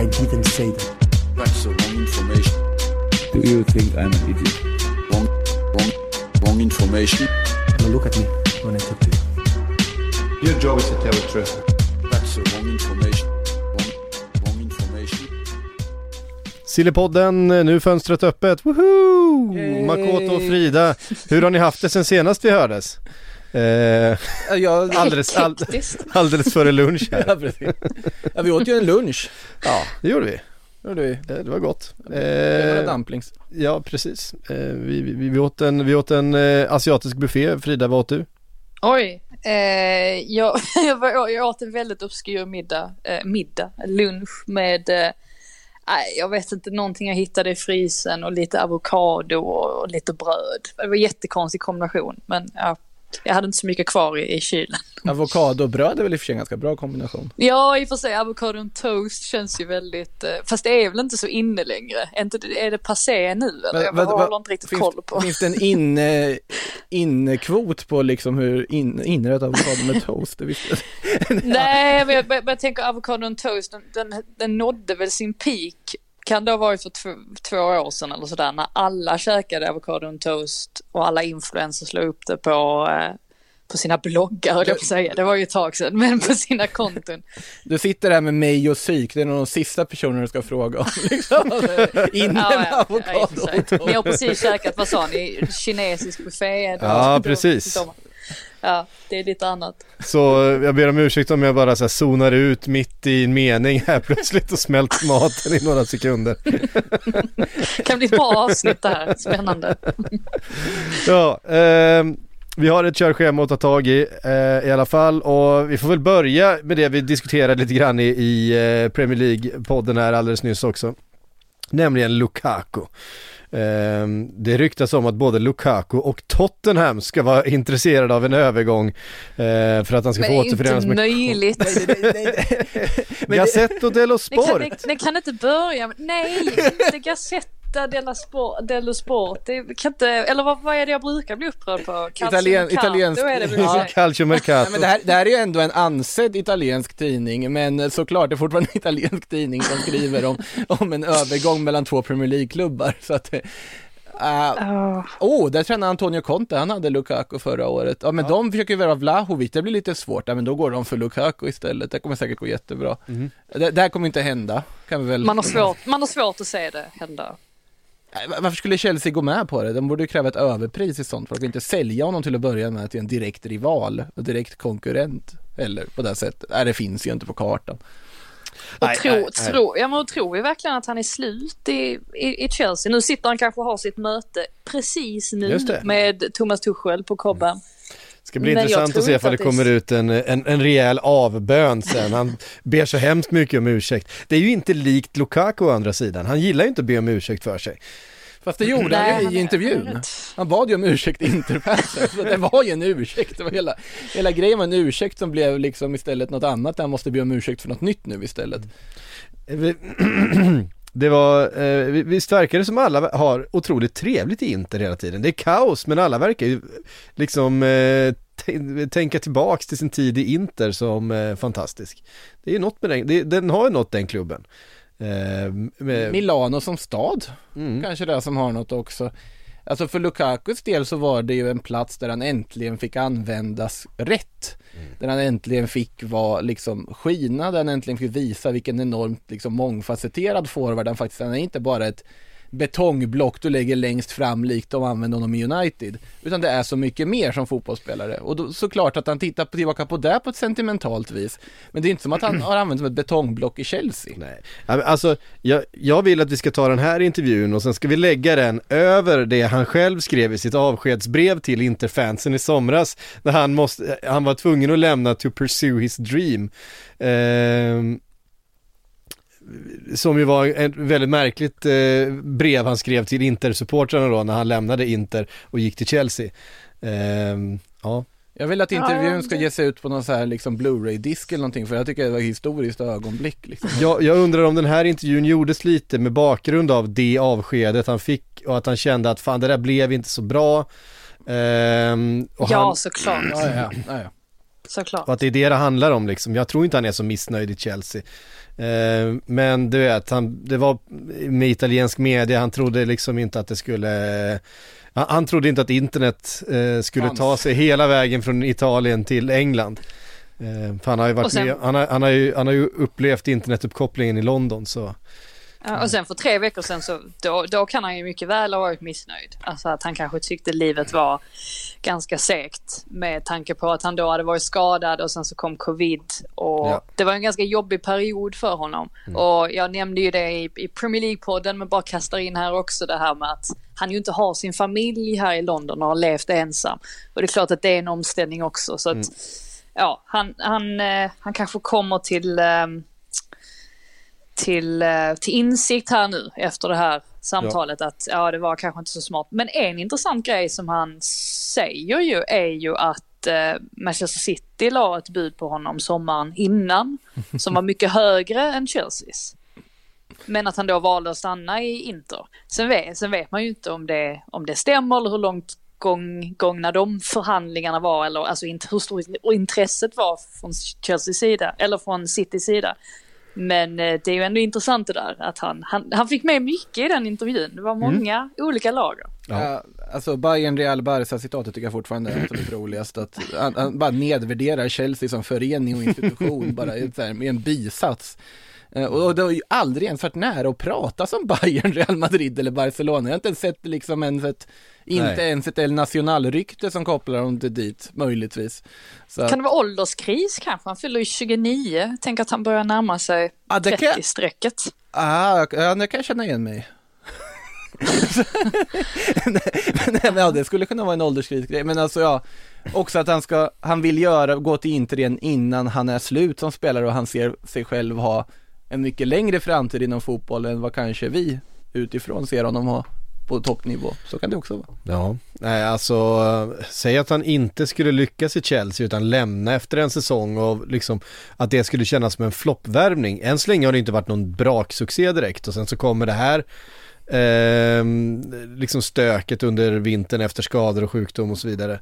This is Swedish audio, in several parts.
I didn't say that. That's the wrong information. Do you think I'm an idiot? Wrong, wrong, wrong information. Now look at me when I talk to you. Your job is to tell the truth. That's the wrong information. Wrong, wrong information. Sillypodden, nu fönstret öppet. Woho! Makoto och Frida, hur har ni haft det sen senast vi hördes? Eh, Jag, alldeles, all, alldeles före lunch här. ja, precis. ja, vi åt ju en lunch. Ja, det gjorde vi. Gjorde vi. Eh, Det var gott. Det var Eh, dumplings. ja, precis. Eh, vi, vi, vi åt en, vi åt en eh, asiatisk buffé. Frida, vad åt du? Oj, eh, jag, jag, var, jag åt en väldigt obskyr middag, eh, middag, lunch med, eh, nej, jag vet inte, någonting jag hittade i frysen och lite avokado och, och lite bröd. Det var en jättekonstig kombination, men ja, jag hade inte så mycket kvar i, i kylen. Bröd är väl i och för sig en ganska bra kombination. Ja, i och för sig, avokado och toast känns ju väldigt, eh, fast det är väl inte så inne längre. Är, inte, är det passé nu eller? jag vad- håller inte riktigt finns, koll på. Finns det en inne, innekvot på liksom hur in, inrött avokado med toast? Jag. Nej, men jag, men jag tänker avokado och toast, den, den, den nådde väl sin peak, kan det ha varit för två, två år sedan eller sådär, när alla käkade avokado och toast och alla influencers slog upp det på, eh, på sina bloggar, jag säga. Det var ju ett tag sedan, men på sina konton. Du sitter här med mig och psyk, det är nog de sista personerna du ska fråga om. Liksom. Inne Ja, ja, ja, avokado toast. Ni har precis käkat, vad sa ni, kinesisk buffé? Ja, De- precis. de- Ja, det är lite annat. Så eh, jag ber om ursäkt om jag bara så här zonar ut mitt i en mening här plötsligt och smälter maten i några sekunder. Det kan bli ett bra avsnitt det här, spännande. Ja, ehm, vi har ett körschema att ta tag i eh, i alla fall och vi får väl börja med det vi diskuterade lite grann i, i eh, Premier League-podden här alldeles nyss också. Nämligen Lukaku. Ehm, det ryktas om att både Lukaku och Tottenham ska vara intresserade av en övergång eh, för att han ska Men få det är inte återförenas med möjligt. Gazzetto dello Det kan, Sport. det, det kan inte börja med, nej, inte Gazzetta dello Sport, dello Sport. Det kan inte, eller vad, vad är det jag brukar bli upprörd på? Calcio Italien- Mercato italiensk- är det Ja. ja. Calcio Mercato. Nej, men det, här, det här är ju ändå en ansedd italiensk tidning, men såklart det är fortfarande en italiensk tidning som skriver om, om en övergång mellan två Premier League-klubbar. Så att, eh, Oh. oh, där tränade Antonio Conte, han hade Lukaku förra året. Ja, men de försöker värva Vlahovic, det blir lite svårt. Ja, men då går de för Lukaku istället, det kommer säkert gå jättebra. Det, det här kommer inte hända, kan vi väl... Man, har svårt, man har svårt att se det hända. Va- Varför skulle Chelsea gå med på det? De borde ju kräva ett överpris i sånt, för att inte sälja honom till att börja med till en direkt rival och direkt konkurrent. Eller på det sättet. Nej, det finns ju inte på kartan. Och Nej, tro, nej, nej. tro, ja, men tror vi verkligen att han är slut i, i, i Chelsea? Nu sitter han kanske och har sitt möte precis nu med Thomas Tuchel på kobben. Ska bli Men intressant att se ifall det att det- kommer ut en, en, en rejäl avbön sen. Han ber så hemskt mycket om ursäkt. Det är ju inte likt Lukaku å andra sidan. Han gillar ju inte att be om ursäkt för sig. Fast det gjorde Nej, han ju i intervjun. han bad ju om ursäkt i interfansen, så det var ju en ursäkt. Det var hela, hela grejen var en ursäkt som blev liksom istället något annat. Han måste be om ursäkt för något nytt nu istället. Det var, eh, vi- visst verkar det som alla har otroligt trevligt i Inter hela tiden. Det är kaos men alla verkar ju liksom eh, tänka tillbaks till sin tid i Inter som eh, fantastisk. Det är ju något med den, det, den har ju något den klubben. Eh, med, Milano som stad, mm. kanske det som har något också. Alltså för Lukakus del så var det ju en plats där han äntligen fick användas rätt. Där han äntligen fick vara liksom skina, där han äntligen fick visa vilken enormt liksom mångfacetterad forward han faktiskt är. Han är inte bara ett betongblock du lägger längst fram likt de använder honom i United. Utan det är så mycket mer som fotbollsspelare. Och då, såklart att han tittar tillbaka på det på ett sentimentalt vis. Men det är inte som att han har använt som ett betongblock i Chelsea. Nej, alltså jag, jag vill att vi ska ta den här intervjun och sen ska vi lägga den över det han själv skrev i sitt avskedsbrev till Interfansen i somras när han, måste, han var tvungen att lämna to pursue his dream. Ehm, som ju var ett väldigt märkligt eh, brev han skrev till Inter-supportrarna då när han lämnade Inter och gick till Chelsea. Ehm, ja, Jag vill att intervjun ska ge sig ut på någon så här liksom Blu-ray-disk eller någonting för jag tycker det var ett historiskt ögonblick liksom. jag, jag undrar om den här intervjun gjordes lite med bakgrund av det avskedet han fick och att han kände att fan det där blev inte så bra. Ehm, och, Ja, han, såklart. Ja, ja, ja, ja. Såklart. och att det är det det handlar om liksom. Jag tror inte han är så missnöjd i Chelsea. Ehm, men du vet, han, det var med italiensk media, han trodde liksom inte att det skulle han, han trodde inte att internet eh, skulle Fanns. ta sig hela vägen från Italien till England. Eh, för han har ju varit sen- med, han har, han, har ju, han har ju upplevt internetuppkopplingen i London så. Ja, och sen för tre veckor sedan så då, då kan han ju mycket väl ha varit missnöjd. Alltså att han kanske tyckte livet var ganska segt med tanke på att han då hade varit skadad och sen så kom covid och Ja. det var en ganska jobbig period för honom. Och jag nämnde ju det i, i Premier League-podden men bara kastar in här också det här med att han ju inte har sin familj här i London och har levt ensam. Och det är klart att det är en omställning också så att ja, han, han, eh, han kanske kommer till ehm, till, eh, till insikt här nu efter det här samtalet att ja det var kanske inte så smart. Men en intressant grej som han säger ju är ju att eh, Manchester City la ett bud på honom sommaren innan som var mycket högre än Chelseas. Men att han då valde att stanna i Inter. Sen vet, sen vet man ju inte om det, om det stämmer eller hur långt gång, gångna de förhandlingarna var eller alltså inte hur stort intresset var från Chelseas sida eller från Citys sida. Men eh, det är ju ändå intressant det där att han, han, han fick med mycket i den intervjun. Det var många olika lager. Ja. Ja, alltså Bayern Real Barca citatet tycker jag fortfarande är absolut roligast att han, han bara nedvärderar Chelsea som förening och institution bara i här, med en bisats. Eh, Och det har ju aldrig ens varit nära att prata som Bayern, Real Madrid eller Barcelona. Jag har inte ens sett liksom ens ett, inte Nej. ens ett El Nacional-rykte som kopplar dem till dit, möjligtvis. Så, Kan det vara ålderskris kanske? Han fyller ju 29. Tänk att han börjar närma sig kan- 30-strecket. ah, ja, det kan jag känna igen mig Nej, men ja, det skulle kunna vara en ålderskrisgrej, men alltså ja, också att han ska, han vill göra, gå till Inter igen innan han är slut som spelare och han ser sig själv ha en mycket längre framtid inom fotboll än vad kanske vi utifrån ser honom ha på toppnivå. Så kan det också vara. Ja, nej alltså säg att han inte skulle lyckas i Chelsea utan lämna efter en säsong och liksom att det skulle kännas som en floppvärvning. Än så länge har det inte varit någon braksuccé direkt och sen så kommer det här ehm, liksom stöket under vintern efter skador och sjukdom och så vidare.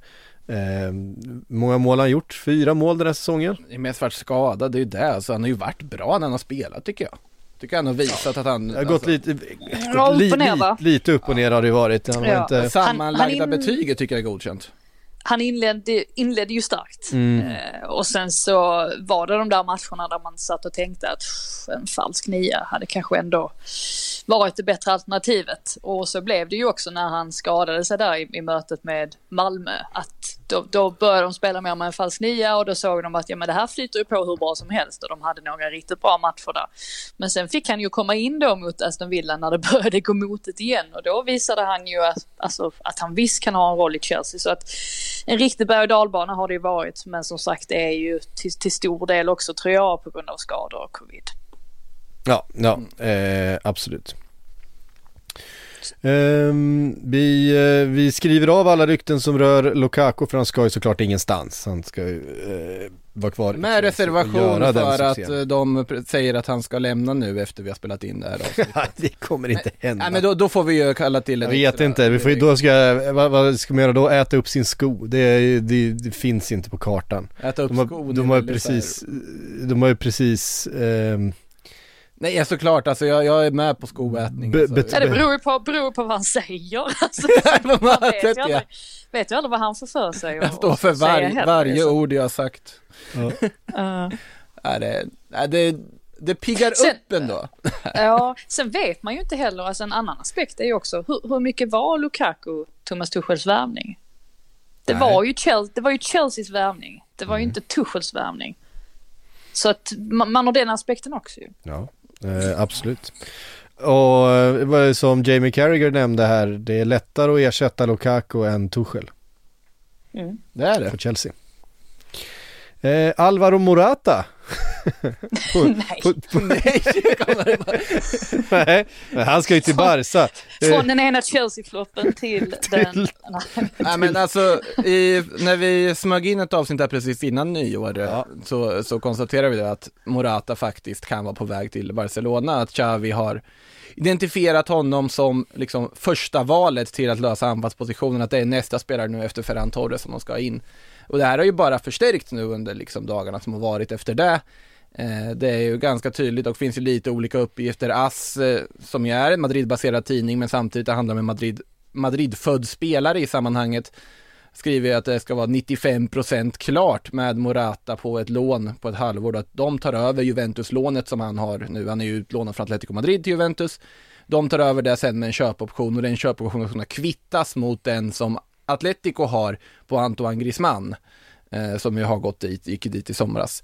Ehm, många mål har han gjort, fyra mål den här säsongen. Det är mest varit skadad, det är ju det, alltså han har ju varit bra när han har spelat tycker jag. Tycker han har visat att han... Har gått alltså, lite, upp li, och ner, li, lite upp och ner har det varit. Han Ja. inte, Sammanlagda Han- han in- betyget tycker jag är godkänt. Han inledde, inledde ju starkt. Mm. Eh, och sen så var det de där matcherna där man satt och tänkte att "Pff, en falsk nia hade kanske ändå varit det bättre alternativet. Och så blev det ju också när han skadade sig där i, i mötet med Malmö. Att då, då började de spela mer med en falsk nia och då såg de att ja, men det här flyter ju på hur bra som helst och de hade några riktigt bra matcher där. Men sen fick han ju komma in då mot Aston Villa när det började gå mot det igen och då visade han ju att, alltså, att han visst kan ha en roll i Chelsea. Så att en riktig berg och dalbana har det ju varit men som sagt det är ju till, till stor del också tror jag på grund av skador och covid. Ja, ja eh, absolut. Ehm, vi, eh, vi skriver av alla rykten som rör Lukaku för han ska ju såklart ingenstans. Han ska ju eh, vara kvar. Med reservation för att eh, de säger att han ska lämna nu efter vi har spelat in det här avsnittet. Det kommer inte hända. Nej men då, då får vi ju kalla till jag en vet extra- inte, vi får, då ska, vad, vad ska man göra då? Äta upp sin sko? Det, det, det finns inte på kartan. Äta upp De har, skon de har ju precis, de har ju precis ehm, Nej ja, såklart, alltså jag, jag är med på skoätning. Be- alltså. bet- Ja, det beror ju på, beror på vad han säger. Alltså, man vet, säger. aldrig, vet ju aldrig vad han får för sig. Jag står för var, varje så. ord jag har sagt. Ja. Nej, det, nej, det, det piggar Sen- upp ändå. Ja, sen vet man ju inte heller, alltså en annan aspekt är ju också hur, hur mycket var Lukaku Thomas Tuchels värvning? Det Nej. var, ju Chelsea, det var ju Chelseas värvning, det var ju inte Tuchels värvning. Så att man, man har den aspekten också ju. Ja, eh, absolut. Och eh, som Jamie Carragher nämnde här, det är lättare att ersätta Lukaku än Tuchel Det är det. för Chelsea. Eh, Alvaro Morata Nej, Nej, han ska ju till Barca. från den ena Chelsea-floppen till den... Nej. Nej men alltså, i, när vi smög in ett avsnitt här precis innan nyår eh, så, så konstaterade vi det att Morata faktiskt kan vara på väg till Barcelona, att Xavi har identifierat honom som liksom första valet till att lösa anfallspositionen, att det är nästa spelare nu efter Ferran Torres som de ska in. Och det här har ju bara förstärkts nu under liksom dagarna som har varit efter det. Eh, det är ju ganska tydligt och finns ju lite olika uppgifter. AS, eh, som ju är en Madrid-baserad tidning, men samtidigt det handlar om en Madrid, Madrid-född spelare i sammanhanget, skriver ju att det ska vara 95% klart med Morata på ett lån på ett halvår, då att de tar över Juventus-lånet som han har nu. Han är ju utlånad från Atletico Madrid till Juventus. De tar över det sen med en köpoption och den köpoptionen ska kunna kvittas mot den som Atletico har på Antoine Griezmann, eh, som ju har gått dit, gick dit i somras.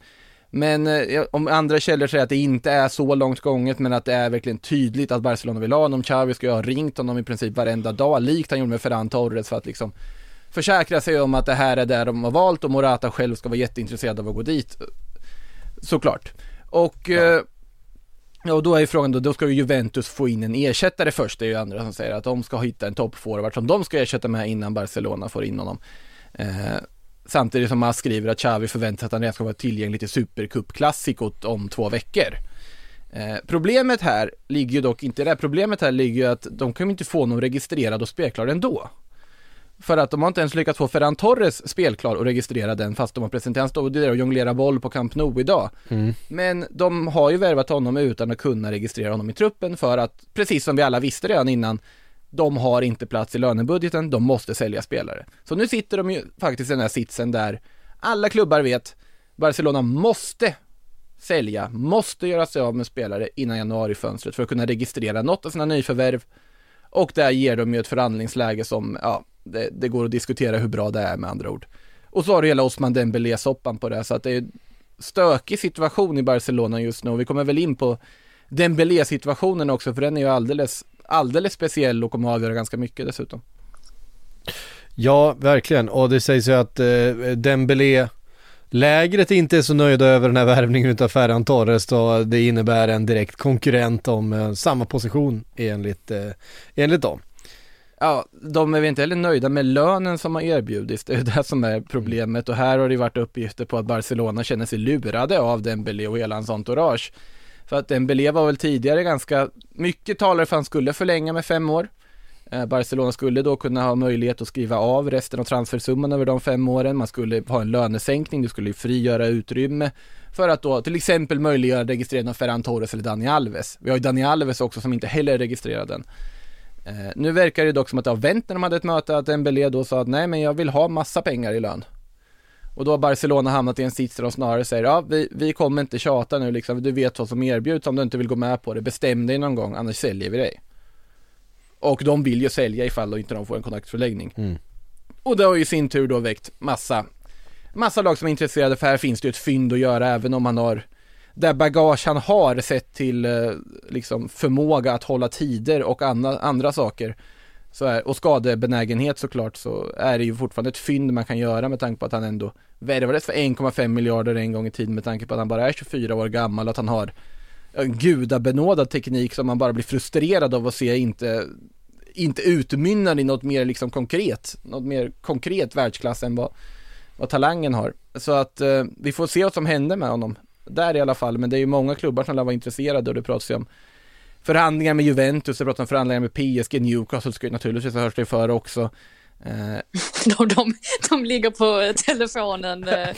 Men eh, om andra källor säger att det inte är så långt gånget, men att det är verkligen tydligt att Barcelona vill ha honom. Xavi ska ju ha ringt honom i princip varenda dag, likt han gjorde med Ferran Torres för att liksom försäkra sig om att det här är där de har valt och Morata själv ska vara jätteintresserad av att gå dit. Såklart. Och eh, Ja, och då är ju frågan då, då ska ju Juventus få in en ersättare först, det är ju andra som säger att de ska hitta en toppforward som de ska ersätta med innan Barcelona får in honom. Eh, samtidigt som man skriver att Xavi förväntar sig att han redan ska vara tillgänglig till Supercup-klassikot om två veckor. Eh, problemet här ligger ju dock inte där, problemet här ligger ju att de kan ju inte få honom registrerad och spelklar ändå. För att de har inte ens lyckats få Ferran Torres spelklar och registrera den fast de har presenterat, stod där och jonglerar boll på Camp Nou idag. Men de har ju värvat honom utan att kunna registrera honom i truppen för att, precis som vi alla visste redan innan, de har inte plats i lönebudgeten, de måste sälja spelare. Så nu sitter de ju faktiskt i den här sitsen där alla klubbar vet, Barcelona måste sälja, måste göra sig av med spelare innan januarifönstret för att kunna registrera något av sina nyförvärv. Och där ger de ju ett förhandlingsläge som, ja, det, det går att diskutera hur bra det är med andra ord. Och så har du hela Osman Dembélé-soppan på det, så att det är stökig situation i Barcelona just nu och vi kommer väl in på Dembélé-situationen också, för den är ju alldeles, alldeles speciell och kommer att avgöra ganska mycket dessutom. Ja, verkligen. Och det sägs ju att eh, Dembélé Lägret inte är så nöjda över den här värvningen utav Ferran Torres och det innebär en direkt konkurrent om eh, samma position enligt, eh, enligt dem. Ja, de är väl inte heller nöjda med lönen som har erbjudits, det är det som är problemet och här har det varit uppgifter på att Barcelona känner sig lurade av Dembélé och hela hans entourage. För att Dembélé var väl tidigare ganska mycket talare för att han skulle förlänga med fem år. Eh, Barcelona skulle då kunna ha möjlighet att skriva av resten av transfersumman över de fem åren. Man skulle ha en lönesänkning, det skulle frigöra utrymme för att då till exempel möjliggöra registrering av Ferran Torres eller Dani Alves. Vi har ju Dani Alves också som inte heller är registrerad än. Eh, nu verkar det dock som att det har vänt när de hade ett möte, att Dembélé då sa att nej men jag vill ha massa pengar i lön. Och då har Barcelona hamnat i en sits där de snarare säger ja vi, vi kommer inte tjata nu liksom, du vet vad som erbjuds om du inte vill gå med på det, bestäm dig någon gång annars säljer vi dig. Och de vill ju sälja ifall då inte de får en kontaktförlängning. Mm. Och det har ju i sin tur då väckt massa, massa lag som är intresserade för här finns det ju ett fynd att göra även om han har det bagage han har sett till eh, liksom förmåga att hålla tider och andra, andra saker så är, och skadebenägenhet såklart så är det ju fortfarande ett fynd man kan göra med tanke på att han ändå värvades för 1,5 miljarder en gång i tiden med tanke på att han bara är 24 år gammal och att han har en gudabenådad teknik som man bara blir frustrerad av att se inte inte utmynnar i något mer liksom konkret, något mer konkret världsklass än vad, vad talangen har. Så att eh, vi får se vad som händer med honom. Där i alla fall, men det är ju många klubbar som lär vara intresserade och det pratas ju om förhandlingar med Juventus, det pratas om förhandlingar med PSG, Newcastle ska naturligtvis hört sig för också. Eh, De, de, de ligger på telefonen eh,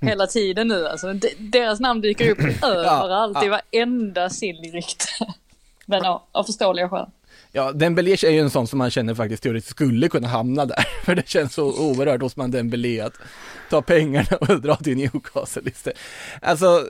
hela tiden nu alltså. De, deras namn dyker upp överallt i ja. varenda sill-rykte. Men ja, av förståeliga skäl. Ja, Dembélé är ju en sån som man känner faktiskt teoretiskt skulle kunna hamna där. För det känns så oerhört hos man Dembélé att ta pengarna och dra till Newcastle istället. Alltså,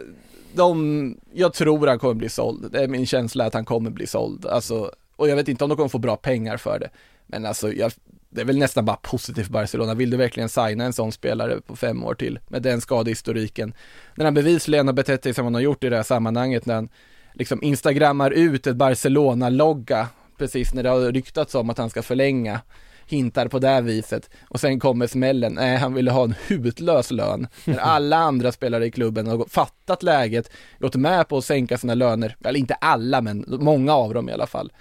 de, jag tror han kommer bli såld. Det är min känsla att han kommer bli såld. Alltså, och jag vet inte om de kommer få bra pengar för det. Men alltså, jag, det är väl nästan bara positivt för Barcelona. Vill du verkligen signa en sån spelare på fem år till med den skadehistoriken? När han bevisligen har betett sig som han har gjort i det här sammanhanget när han liksom instagrammar ut ett Barcelona-logga precis när det har ryktats om att han ska förlänga hintar på det här viset och sen kommer smällen, nej han ville ha en hutlös lön. När alla andra spelare i klubben har fattat läget, gått med på att sänka sina löner, eller inte alla men många av dem i alla fall.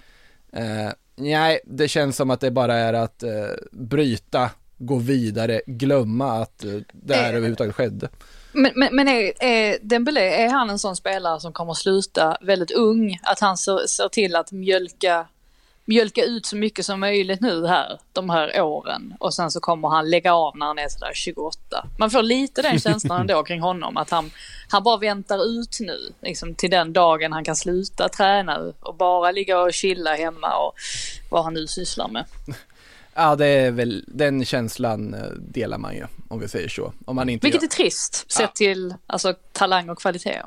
Eh, nej, det känns som att det bara är att eh, bryta, gå vidare, glömma att eh, det här Eh. överhuvudtaget skedde. Men, men, men är, är Dembélé, är han en sån spelare som kommer att sluta väldigt ung? Att han ser, ser till att mjölka, mjölka ut så mycket som möjligt nu här, de här åren. Och sen så kommer han lägga av när han är sådär 28. Man får lite den känslan ändå kring honom, att han, han bara väntar ut nu, liksom till den dagen han kan sluta träna och bara ligga och chilla hemma och vad han nu sysslar med. Ja, det är väl, den känslan eh, delar man ju, om vi säger så. Om man inte Vilket gör... är trist, sett Ja. till alltså, talang och kvaliteter.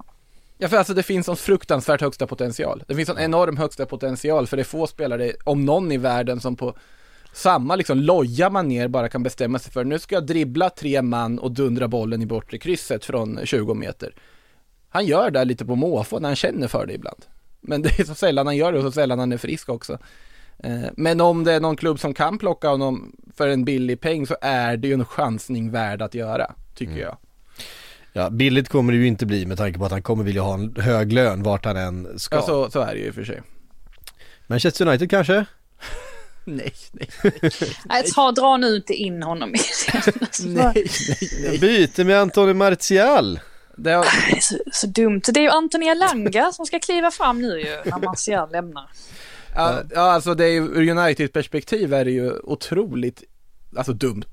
Ja, för alltså det finns en fruktansvärt högsta potential. Det finns en enorm högsta potential, för det är få spelare, om någon i världen, som på samma liksom loja manér bara kan bestämma sig för nu ska jag dribbla tre man och dundra bollen i bortre krysset från 20 meter. Han gör det lite på måfå när han känner för det ibland. Men det är så sällan han gör det och så sällan han är frisk också. Eh, Men om det är någon klubb som kan plocka honom för en billig peng så är det ju en chansning värd att göra, tycker jag. Ja, billigt kommer det ju inte bli med tanke på att han kommer vilja ha en hög lön vart han än ska. Ja, så, så är det ju i och för sig. Manchester United kanske? Nej, nej, Nej, ta, dra nu inte in honom i det. Alltså, nej, nej, nej. Byte med Antoni Martial. Det har, är så, så dumt. Det är ju Anthony Elanga som ska kliva fram nu ju när Martial lämnar. ja, ja, alltså det är ju, ur Uniteds perspektiv är det ju otroligt, alltså dumt.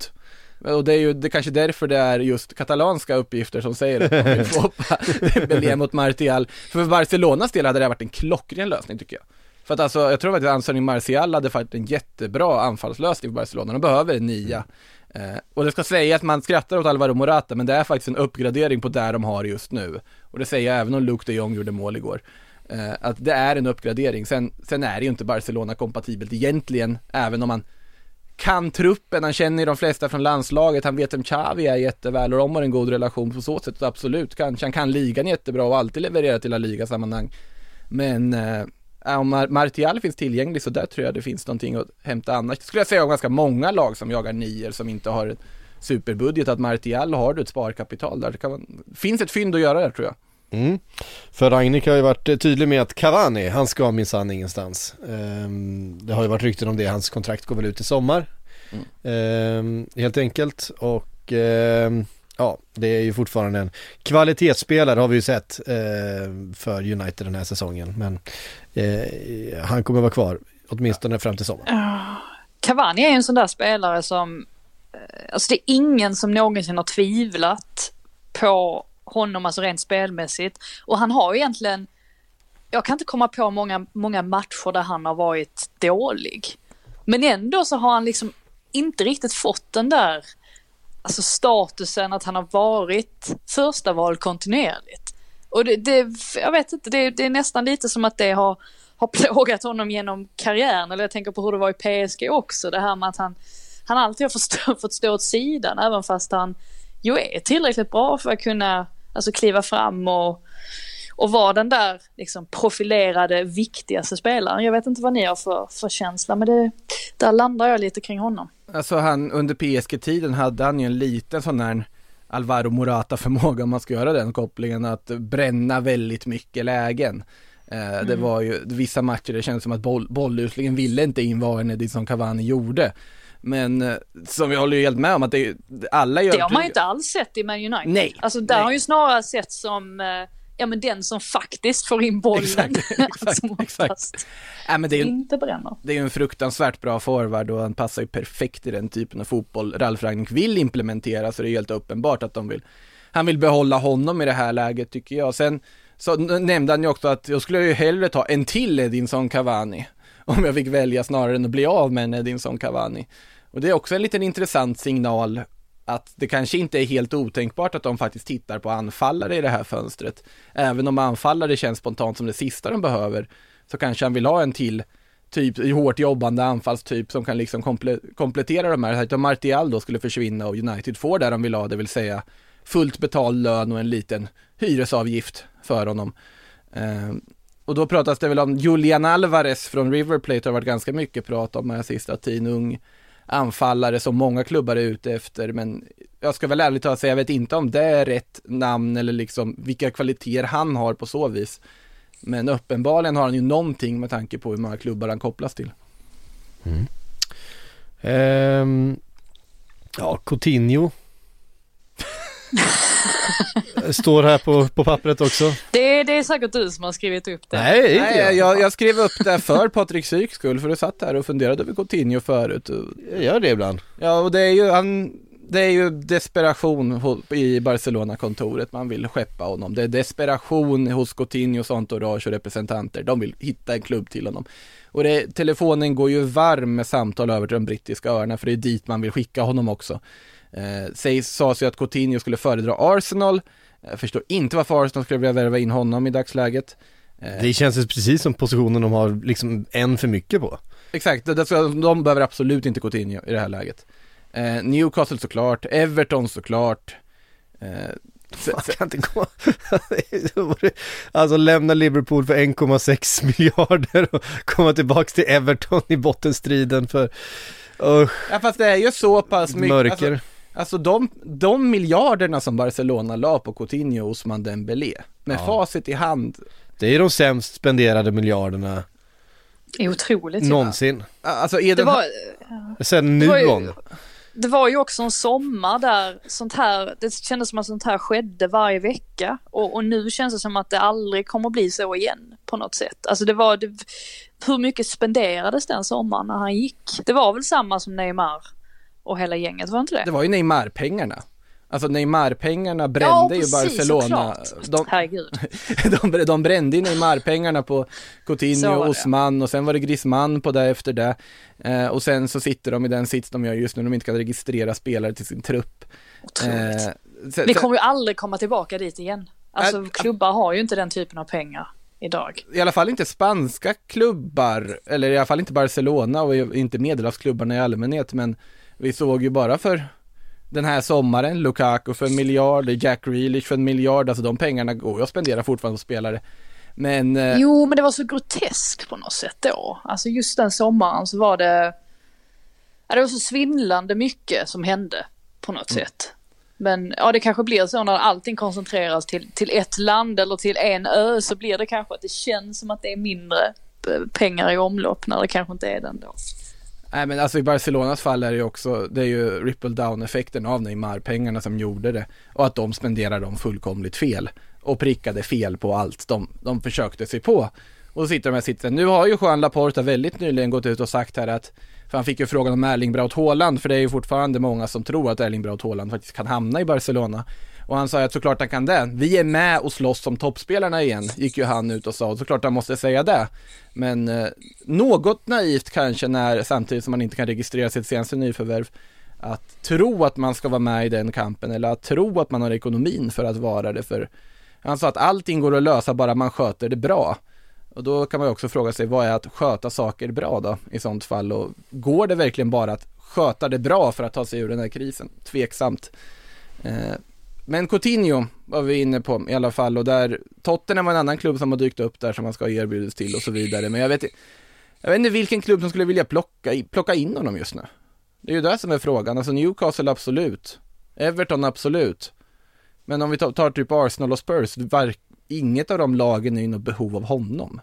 Och det är ju det är kanske därför det är just katalanska uppgifter som säger att man vill få hoppa Dembélé mot Martial. För Barcelonas del hade det varit en klockren lösning tycker jag. För att alltså, jag tror att Anthony Martial hade varit en jättebra anfallslösning för Barcelona. De behöver en nia. Eh, och det ska säga att man skrattar åt Alvaro Morata, men det är faktiskt en uppgradering på där de har just nu. Och det säger jag även om Luke de Jong gjorde mål igår. Eh, att det är en uppgradering. Sen, sen är det ju inte Barcelona kompatibelt egentligen, även om man kan truppen, han känner ju de flesta från landslaget, han vet vem Xavi är jätteväl och de har en god relation på så sätt, absolut. Kanske han kan ligan jättebra och alltid levererar till La Liga-sammanhang. Men eh, om Martial finns tillgänglig så där tror jag det finns någonting att hämta annars. Det skulle jag säga om ganska många lag som jagar nior som inte har en superbudget, att Martial har du ett sparkapital där. Det kan man, finns ett fynd att göra där tror jag. Mm. För Ragnik har ju varit tydlig med att Cavani, han ska minsann ingenstans. Ehm, det har ju varit rykten om det, hans kontrakt går väl ut i sommar. Ehm, helt enkelt och ehm, ja, det är ju fortfarande en kvalitetsspelare har vi ju sett för United den här säsongen. Men eh, han kommer vara kvar, åtminstone fram till sommaren. Cavani är en sån där spelare som, eh, alltså det är ingen som någonsin har tvivlat på honom, alltså rent spelmässigt. Och han har ju egentligen, jag kan inte komma på många, många matcher där han har varit dålig. Men ändå så har han liksom inte riktigt fått den där, alltså statusen att han har varit första val kontinuerligt. Och det, det jag vet inte, det, det är nästan lite som att det har, har plågat honom genom karriären. Eller jag tänker på hur det var i PSG också, det här med att han, han alltid har fått stå, fått stå åt sidan, även fast han ju är tillräckligt bra för att kunna alltså, kliva fram och, och vara den där liksom, profilerade, viktigaste spelaren. Jag vet inte vad ni har för, för känsla, men det, där landar jag lite kring honom. Alltså han, under PSG-tiden hade han ju en liten sån här Alvaro Morata-förmåga om man ska göra den kopplingen, att bränna väldigt mycket lägen. Eh, Det var ju vissa matcher det kändes som att boll, bolluslingen ville inte in vad Edinson Cavani gjorde. Men eh, som jag håller ju helt med om att det, alla gör Det har man ju inte alls sett i Man United. Nej, Alltså där nej. har ju snarare sett som, eh, ja men den som faktiskt får in bollen. Exakt, exakt, som exakt. Nej, men det är ju inte bränner. det är ju en fruktansvärt bra forward och han passar ju perfekt i den typen av fotboll Ralf Rangnick vill implementera så det är helt uppenbart att de vill Han vill behålla honom i det här läget tycker jag. Sen så nämnde han ju också att jag skulle ju hellre ta en till Edinson Cavani om jag fick välja snarare än att bli av med en Edinson Cavani. Och det är också en liten intressant signal att det kanske inte är helt otänkbart att de faktiskt tittar på anfallare i det här fönstret. Även om anfallare känns spontant som det sista de behöver så kanske han vill ha en till typ hårt jobbande anfallstyp som kan liksom komple- komplettera de här. Att Martial då skulle försvinna och United får det de vill ha, det vill säga fullt betald lön och en liten hyresavgift för honom. Ehm, och då pratas det väl om Julian Alvarez från River Plate har varit ganska mycket prat om här sista tiden, ung anfallare som många klubbar är ute efter, men jag ska väl ärligt talat säga, jag vet inte om det är rätt namn eller liksom vilka kvaliteter han har på så vis. Men uppenbarligen har han ju någonting med tanke på hur många klubbar han kopplas till. Ehm, ja, Coutinho. Står här på, på pappret också. Det, det är säkert du som har skrivit upp det. Nej, inte Nej, jag. jag, jag skrev upp det för Patrik Syks skull, för du satt här och funderade över Coutinho förut. Och- Jag gör det ibland. Ja, och det är ju, han, det är ju desperation i Barcelona-kontoret, man vill skeppa honom. Det är desperation hos Coutinhos entourage och representanter, de vill hitta en klubb till honom. Och det, telefonen går ju varm med samtal över till de brittiska öarna, för det är dit man vill skicka honom också. Eh, sägs, sades ju att Coutinho skulle föredra Arsenal, jag förstår inte varför Arsenal skulle vilja värva in honom i dagsläget. Eh, Det känns precis som positionen de har liksom en för mycket på. Exakt, ska, de behöver absolut inte Coutinho i det här läget. Eh, Newcastle såklart, Everton såklart. Eh, kan inte gå... alltså lämna Liverpool för 1,6 miljarder och komma tillbaks till Everton i bottenstriden för... Usch, ja, fast det är ju så pass mycket. mörker. Alltså, alltså de, de miljarderna som Barcelona la på Coutinho och Ousmane Dembélé. Med Ja. facit i hand. Det är de sämst spenderade miljarderna Det är otroligt. någonsin. Alltså är Det Sen det var nu ju- om. det var ju också en sommar där sånt här, det kändes som att sånt här skedde varje vecka. Och, och nu känns det som att det aldrig kommer bli så igen på något sätt. Alltså det var, det, hur mycket spenderades den sommaren när han gick? Det var väl samma som Neymar och hela gänget, var inte det? det var ju Neymar-pengarna. Alltså Neymar-pengarna brände ju Barcelona. såklart. De, Herregud. de, de brände ju Neymar-pengarna på Så Coutinho, det. Osman och sen var det Griezmann på det efter det. Eh, och sen så sitter de i den sits de gör just nu, de inte kan registrera spelare till sin trupp. Otroligt. Eh, sen- Vi kommer ju aldrig komma tillbaka dit igen. Alltså Äh, klubbar har ju inte den typen av pengar idag. i alla fall inte spanska klubbar, eller i alla fall inte Barcelona och inte medelhavsklubbarna i allmänhet, men vi såg ju bara för den här sommaren, Lukaku för en miljard, Jack Grealish för en miljard, alltså de pengarna går ju att spendera fortfarande på spelare. Men eh, Jo, men det var så groteskt på något sätt då. Alltså just den sommaren så var det... Ja, det var så svindlande mycket som hände på något sätt. Men ja, det kanske blir så när allting koncentreras till, till ett land eller till en ö så blir det kanske att det känns som att det är mindre pengar i omlopp när det kanske inte är den då. Nej men alltså i Barcelonas fall är det ju också, det är ju ripple down effekten av Neymar-pengarna som gjorde det. Och att de spenderade dem fullkomligt fel. Och prickade fel på allt de, de försökte sig på. Och så sitter de här sitsen. Nu har ju Juan Laporta väldigt nyligen gått ut och sagt här att, för han fick ju frågan om Erling Braut Haaland, för det är ju fortfarande många som tror att Erling Braut Haaland faktiskt kan hamna i Barcelona. Och han sa att såklart han kan det. Vi är med och slåss som toppspelarna igen, gick ju han ut och sa. Såklart han måste säga det. Men eh, något naivt kanske när, samtidigt som man inte kan registrera sitt senaste nyförvärv, att tro att man ska vara med i den kampen eller att tro att man har ekonomin för att vara det. För han sa att allting går att lösa bara man sköter det bra. Och då kan man ju också fråga sig, vad är att sköta saker bra då i sånt fall? Och går det verkligen bara att sköta det bra för att ta sig ur den här krisen? Tveksamt. Eh, men Coutinho var vi inne på i alla fall och där Tottenham var en annan klubb som har dykt upp där som man ska ha erbjudits till och så vidare. Men jag vet, jag vet inte vilken klubb som skulle vilja plocka, plocka in honom just nu. Det är ju det som är frågan. Alltså Newcastle absolut. Everton absolut. Men om vi tar, tar typ Arsenal och Spurs, inget av de lagen är i något behov av honom.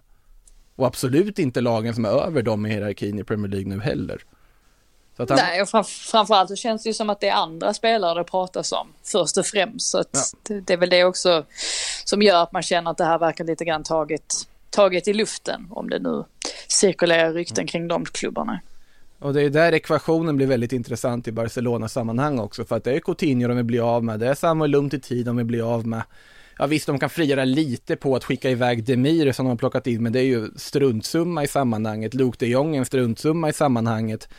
Och absolut inte lagen som är över dem i hierarkin i Premier League nu heller. Han, Nej, och framf- framförallt så känns det ju som att det är andra spelare det pratas om först och främst. Så Ja. det, det är väl det också som gör att man känner att det här verkar lite grann taget, taget i luften. Om det nu cirkulerar rykten kring de klubbarna. Och det är där ekvationen blir väldigt intressant i Barcelona-sammanhang också, för att det är Coutinho de vill bli av med, det är Samuel Umtiti de vill bli av med. Ja visst, de kan frigöra lite på att skicka iväg Demir som de har plockat in, men det är ju struntsumma i sammanhanget. Luke de Jong är en struntsumma i sammanhanget.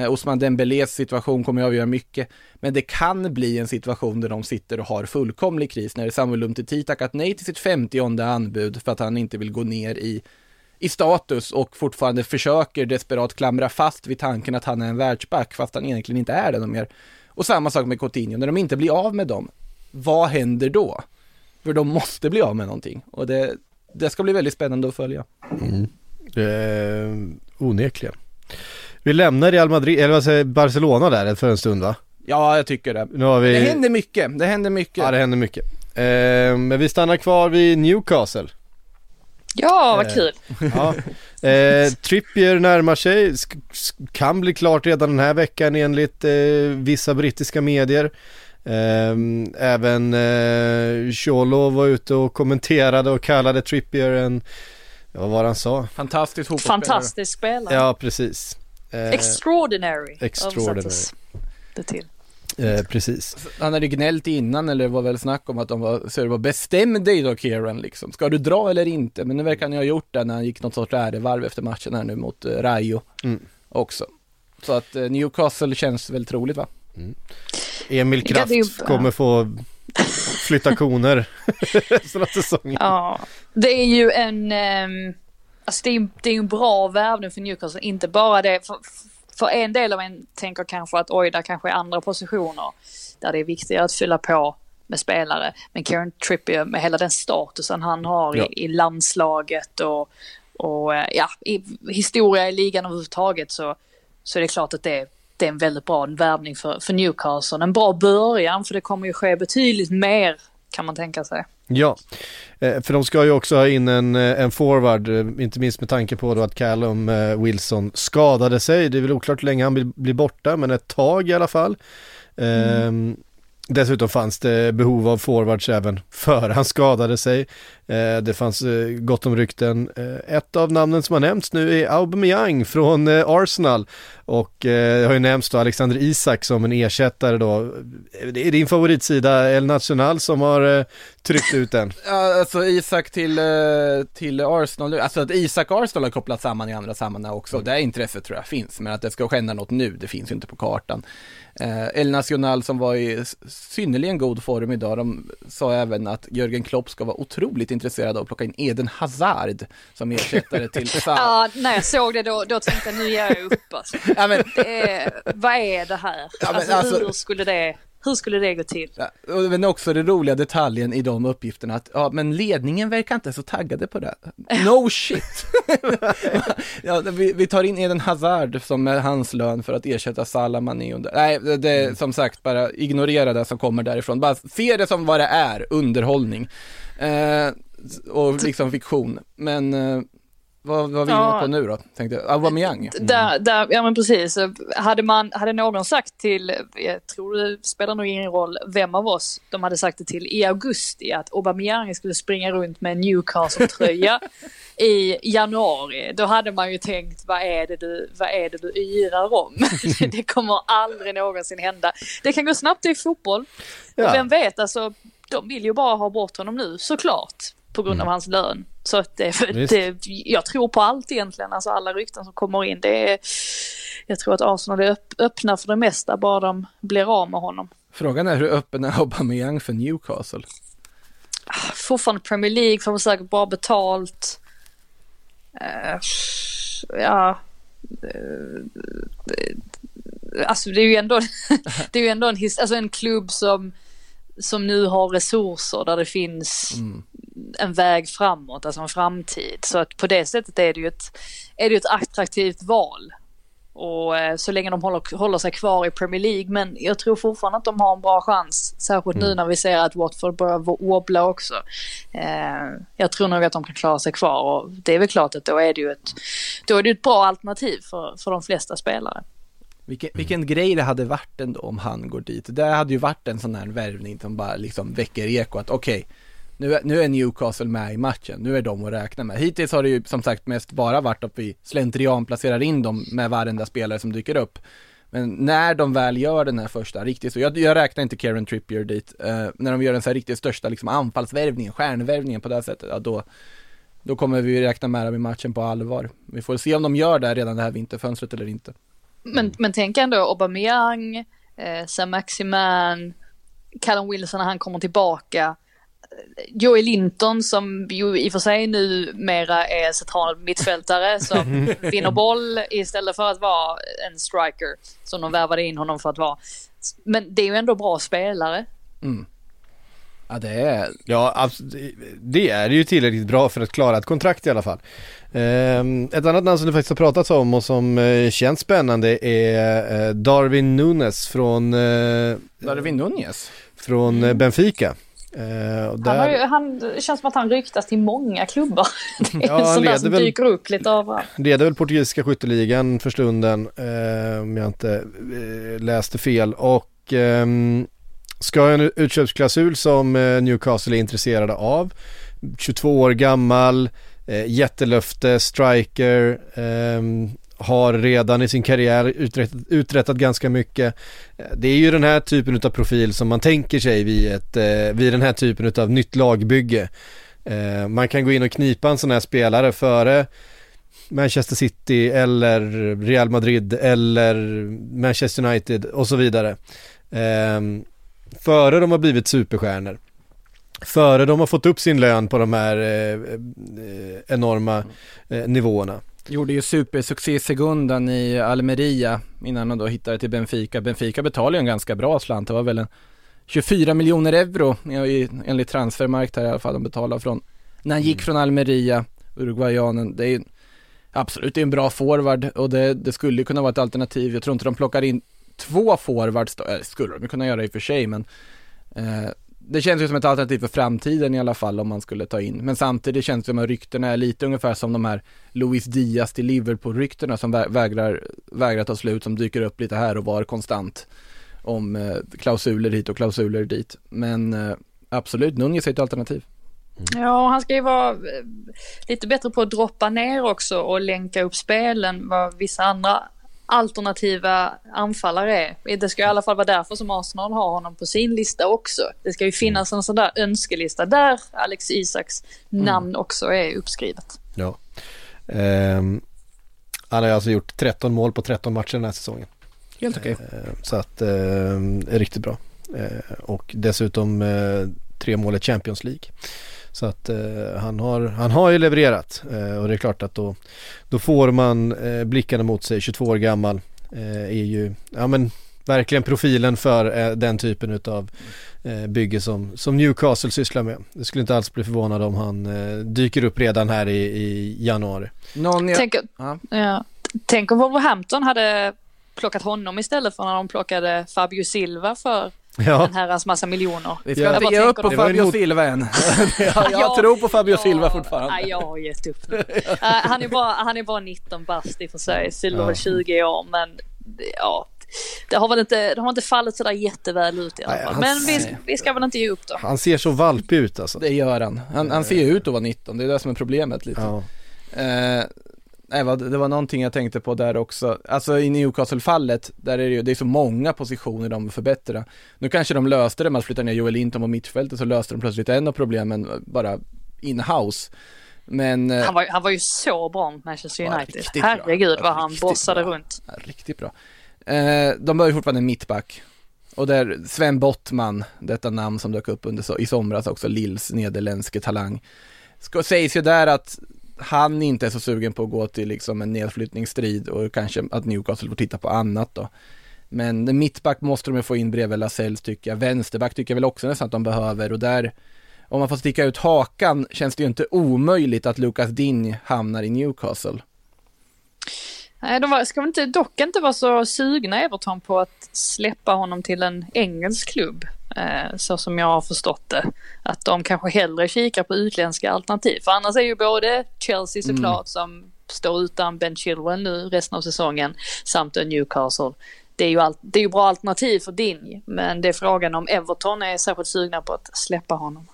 Eh, Osman Dembélés situation kommer att avgöra mycket, men det kan bli en situation där de sitter och har fullkomlig kris, när Samuel Umtiti tackat nej till sitt 50 anbud för att han inte vill gå ner i i status och fortfarande försöker desperat klamra fast vid tanken att han är en världsback fast han egentligen inte är det mer. Och samma sak med Coutinho, när de inte blir av med dem, vad händer då? För de måste bli av med någonting och det, det ska bli väldigt spännande att följa. Mm. Eh, onekligen. Vi lämnar Real Madrid, eller vad säger Barcelona där för en stund va? Ja, jag tycker det. Nu har vi... Det händer mycket, det händer mycket. Ja det händer mycket. Eh, men vi stannar kvar vid Newcastle. Ja, vad Eh, kul. Ja. Eh, Trippier närmar sig, kan bli klart redan den här veckan enligt eh, vissa brittiska medier. Eh, även eh, Cholo var ute och kommenterade och kallade Trippier en, vad var det han sa? Fantastisk fotbollsspelare. Fantastisk spelare. Ja precis. Eh, Extraordinary. Extraordinary. det till. eh, precis. Han hade gnällt innan eller det var väl snack om att de var, så det var bestäm dig då Kieran liksom. Ska du dra eller inte? Men nu verkar han ju ha gjort det när han gick något sorts ärevarv efter matchen här nu mot eh, Rayo Mm. också. Så att eh, Newcastle känns väl troligt va? Emil Ja, Kraft kommer få flytta koner resten av säsongen. Ja, det är ju en, ehm, alltså det är, det är en bra värvning för Newcastle. Inte bara det, för, för en del av en tänker kanske att oj, där kanske är andra positioner där det är viktigare att fylla på med spelare. Men Kieran Trippier med hela den statusen han har Ja. i, i landslaget och, och eh, ja, i historia i ligan överhuvudtaget så, så är det klart att det, det är en väldigt bra värvning för, för Newcastle. En bra början för det kommer ju ske betydligt mer kan man tänka sig. Ja, eh, för de ska ju också ha in en, eh, en forward, eh, inte minst med tanke på då att Callum Wilson skadade sig. Det är väl oklart hur länge han blir, borta, men ett tag i alla fall. Ehm, Dessutom fanns det behov av forwards även före han skadade sig. Eh, det fanns eh, gott om rykten. Eh, ett av namnen som har nämnts nu är Aubameyang från Arsenal. Och det har ju nämnts då Alexander Isak som en ersättare då. Det är din favoritsida El Nacional som har tryckt ut den. Alltså Isak till, till Arsenal nu, alltså att Isak och Arsenal har kopplats samman i andra sammanhang också, det intresset tror jag finns, men att det ska hända något nu, det finns ju inte på kartan. Eh, El Nacional som var i synnerligen god form idag, de sa även att Jörgen Klopp ska vara otroligt intresserad av att plocka in Eden Hazard som ersättare till Sa- Ja, när jag såg det då, då tänkte jag nu ger jag upp alltså. ja, men, Det är, vad är det här? Ja, men alltså, alltså- hur, skulle det, hur skulle det gå till? Ja, och- men också den roliga detaljen i de uppgifterna att, ja men ledningen verkar inte så taggade på det. No shit! ja, vi, vi tar in Eden Hazard som är hans lön för att ersätta Salah, Mané och Nej, det, det som sagt, bara ignorera det som kommer därifrån. Bara se det som vad det är, underhållning. Eh, och liksom fiktion. Men eh, vad vad vi inne Ja. på nu då? Tänkte Aubameyang. Där, där, ja men precis. Hade, man, hade någon sagt till, jag tror det spelar nog ingen roll vem av oss de hade sagt det till i augusti att Aubameyang skulle springa runt med en Newcastle-tröja i januari. Då hade man ju tänkt vad är det du, vad är det du yrar om? det kommer aldrig någonsin hända. Det kan gå snabbt i fotboll. Ja. Och vem vet, alltså de vill ju bara ha bort honom nu såklart. På grund av hans lön. Så att det, det, jag tror på allt egentligen, alltså alla rykten som kommer in. Det är, jag tror att Arsenal är öpp, öppna för det mesta, bara de blir av med honom. Frågan är hur öppen är Aubameyang för Newcastle? Fortfarande Premier League, får säkert bra betalt. Eh, ja. eh, alltså det är ju ändå, det är ju ändå en, his, alltså en klubb som, som nu har resurser där det finns en väg framåt, alltså en framtid. Så att på det sättet är det ju ett, är det ett attraktivt val. Och eh, så länge de håller, håller sig kvar i Premier League. Men jag tror fortfarande att de har en bra chans. Särskilt nu när vi ser att Watford börjar wo- wobbla också. Eh, jag tror nog att de kan klara sig kvar. Och det är väl klart att då är det ju ett, då är det ett bra alternativ för, för de flesta spelare. Vilken, vilken grej det hade varit ändå om han går dit. Det hade ju varit en sån här värvning som bara liksom väcker eko att okej, nu, är, nu är Newcastle med i matchen, nu är de att räkna med. Hittills har det ju som sagt mest bara varit att vi slentrian placerar in dem med varenda spelare som dyker upp. Men när de väl gör den här första riktigt, så jag, jag räknar inte Karen Trippier dit, eh, när de gör den så här riktigt största liksom anfallsvärvningen, stjärnvärvningen på det här sättet, ja, då, då kommer vi räkna med dem i matchen på allvar. Vi får se om de gör det redan det här vinterfönstret eller inte. Men, men tänk ändå Aubameyang, eh, Sam Maximan, Callum Wilson när han kommer tillbaka. Joey Linton som ju i och för sig numera är central mittfältare som vinner boll istället för att vara en striker som de värvade in honom för att vara. Men det är ju ändå bra spelare. Mm. Ja det är, Ja, det är ju tillräckligt bra för att klara ett kontrakt i alla fall. Ehm, ett annat namn som det faktiskt har pratats om och som eh, känns spännande är eh, Darwin Nunes från, eh, Darwin Nunez. från eh, Benfica. Eh, och Han, där ju, han det känns som att han ryktas till många klubbar. Det är Ja, han sån där leder som väl- dyker upp lite överallt. leder väl portugisiska skytteligan för stunden eh, om jag inte eh, läste fel och ehm, ska en utköpsklausul som Newcastle är intresserade av. 22 år gammal, jättelöfte, striker, ehm, har redan i sin karriär uträttat, uträttat ganska mycket. Eh, det är ju den här typen av profil som man tänker sig vid, ett, eh, vid den här typen av nytt lagbygge. Eh, man kan gå in och knipa en sån här spelare före Manchester City eller Real Madrid eller Manchester United och så vidare. Ehm, före de har blivit superstjärnor. Före de har fått upp sin lön på de här eh, enorma eh, nivåerna. Gjorde ju supersuccé i segundan i Almeria innan han då hittade till Benfica. Benfica betalade ju en ganska bra slant. Det var väl en 24 miljoner euro enligt transfermarkt här i alla fall de betalade från när han gick från Almeria, Uruguayanen. Det är ju absolut det är en bra forward och det, det skulle kunna vara ett alternativ. Jag tror inte de plockar in två forwards då, skulle de kunna göra i och för sig men eh, det känns ju som ett alternativ för framtiden i alla fall om man skulle ta in. Men samtidigt känns det som att ryktena är lite ungefär som de här Luis Diaz till Liverpool-ryktena som vägrar, vägrar ta slut, som dyker upp lite här och var konstant. Om eh, klausuler hit och klausuler dit. Men eh, absolut, Nunez är ett alternativ. Mm. Ja, han ska ju vara eh, lite bättre på att droppa ner också och länka upp spelen vad vissa andra alternativa anfallare är. Det ska i alla fall vara därför som Arsenal har honom på sin lista också. Det ska ju finnas en sån där önskelista där Alex Isaks namn också är uppskrivet. Ja. Ehm, han har alltså gjort 13 mål på 13 matcher den här säsongen. Helt okej. Ehm, så att, är riktigt bra. Ehm, och dessutom eh, tre mål i Champions League. Så att eh, han, har, han har ju levererat eh, och det är klart att då, då får man eh, blickarna mot sig. 22 år gammal eh, är ju, ja men verkligen profilen för eh, den typen utav eh, bygge som, som Newcastle sysslar med. Det skulle inte alls bli förvånad om han eh, dyker upp redan här i, i januari. Någon jag... Tänk, Ja. ja, tänk om Wolverhampton hade plockat honom istället för när de plockade Fabio Silva för Ja, en herrans massa miljoner. Vi ska inte Jag ge upp på Fabio mot- Silva än. jag jag Ja, tror på Fabio ja, Silva fortfarande. Nej, jag har gett upp nu. Eh, han, är bara, han är bara 19 bast i och för sig, fyller Ja. väl 20 år men ja. Det har väl inte, det har inte fallit sådär jätteväl ut i alla fall. Men vi, vi ska väl inte ge upp då. han ser så valpig ut alltså. Det gör han. Han, han ser ju ut att vara 19, det är det som är problemet lite. Ja. Eh, nej, det var någonting jag tänkte på där också. Alltså i Newcastle-fallet, där är det ju, det är så många positioner de vill förbättra. Nu kanske de löste det med att flytta ner Joel Linton på mittfältet, så löste de plötsligt en av problemen bara in-house. Men, eh, Han var, han var ju så bra mot Manchester United. Herregud vad han bossade bra. runt. riktigt bra. Eh, de behöver fortfarande en mittback. Och där Sven Bottman, detta namn som dök upp under i somras också, Lills nederländske talang. Ska, sägs ju där att han inte är så sugen på att gå till liksom en nedflyttningsstrid och kanske att Newcastle får titta på annat då. Men mittback måste de få in bredvid Lasells tycker jag. Vänsterback tycker jag väl också nästan att de behöver och där om man får sticka ut hakan känns det ju inte omöjligt att Lucas Digne hamnar i Newcastle. Nej, de var, ska väl inte, dock inte vara så sugna Everton på att släppa honom till en engelsk klubb. Eh, så som jag har förstått det. Att de kanske hellre kikar på utländska alternativ. För annars är ju både Chelsea såklart som står utan Ben Chilwell nu resten av säsongen samt en Newcastle. Det är ju, all, det är ju bra alternativ för Dinj men det är frågan om Everton är särskilt sugna på att släppa honom.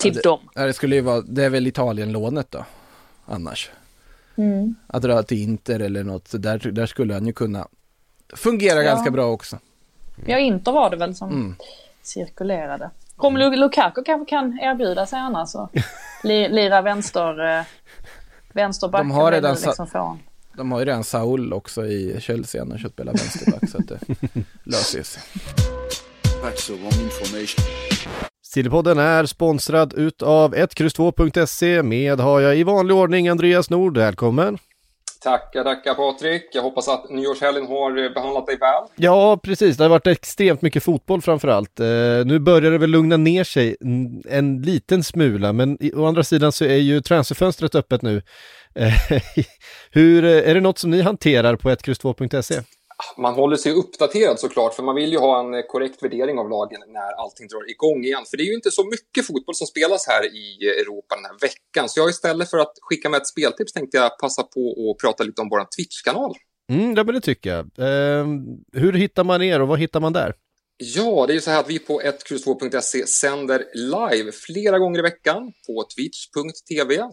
Till Ja, dem. Ja, det skulle ju vara, det är väl Italien-lånet då, annars. Att dra till Inter eller något, så där, där skulle han ju kunna fungera Ja. ganska bra också. Ja, Inter var det väl som Mm. Cirkulerade. Romelu Lukaku kanske kan erbjuda sig annars och li, lira vänster, eh, vänsterback. De har redan sa- liksom honom. De har ju redan Saul också i Chelsea, han har köpt spela vänsterback så att det löser sig. Stilpodden är sponsrad utav 1X2.se med har jag i vanlig ordning Andreas Nord, välkommen. Tackar, tackar Patrik. Jag hoppas att nyårshelgen har eh, behandlat dig väl. Ja, precis. Det har varit extremt mycket fotboll framförallt. Eh, nu börjar det väl lugna ner sig en, liten smula, men i, å andra sidan så är ju transferfönstret öppet nu. Eh, hur, eh, är det något som ni hanterar på 1X2.se? Man håller sig uppdaterad såklart, för man vill ju ha en korrekt värdering av lagen när allting drar igång igen. För det är ju inte så mycket fotboll som spelas här i Europa den här veckan. Så jag istället för att skicka med ett speltips tänkte jag passa på att prata lite om vår Twitch-kanal. Mm, ja, men det tycker jag. Eh, hur hittar man er och vad hittar man där? Ja, det är ju så här att vi på 1X2.se sänder live flera gånger i veckan på twitch.tv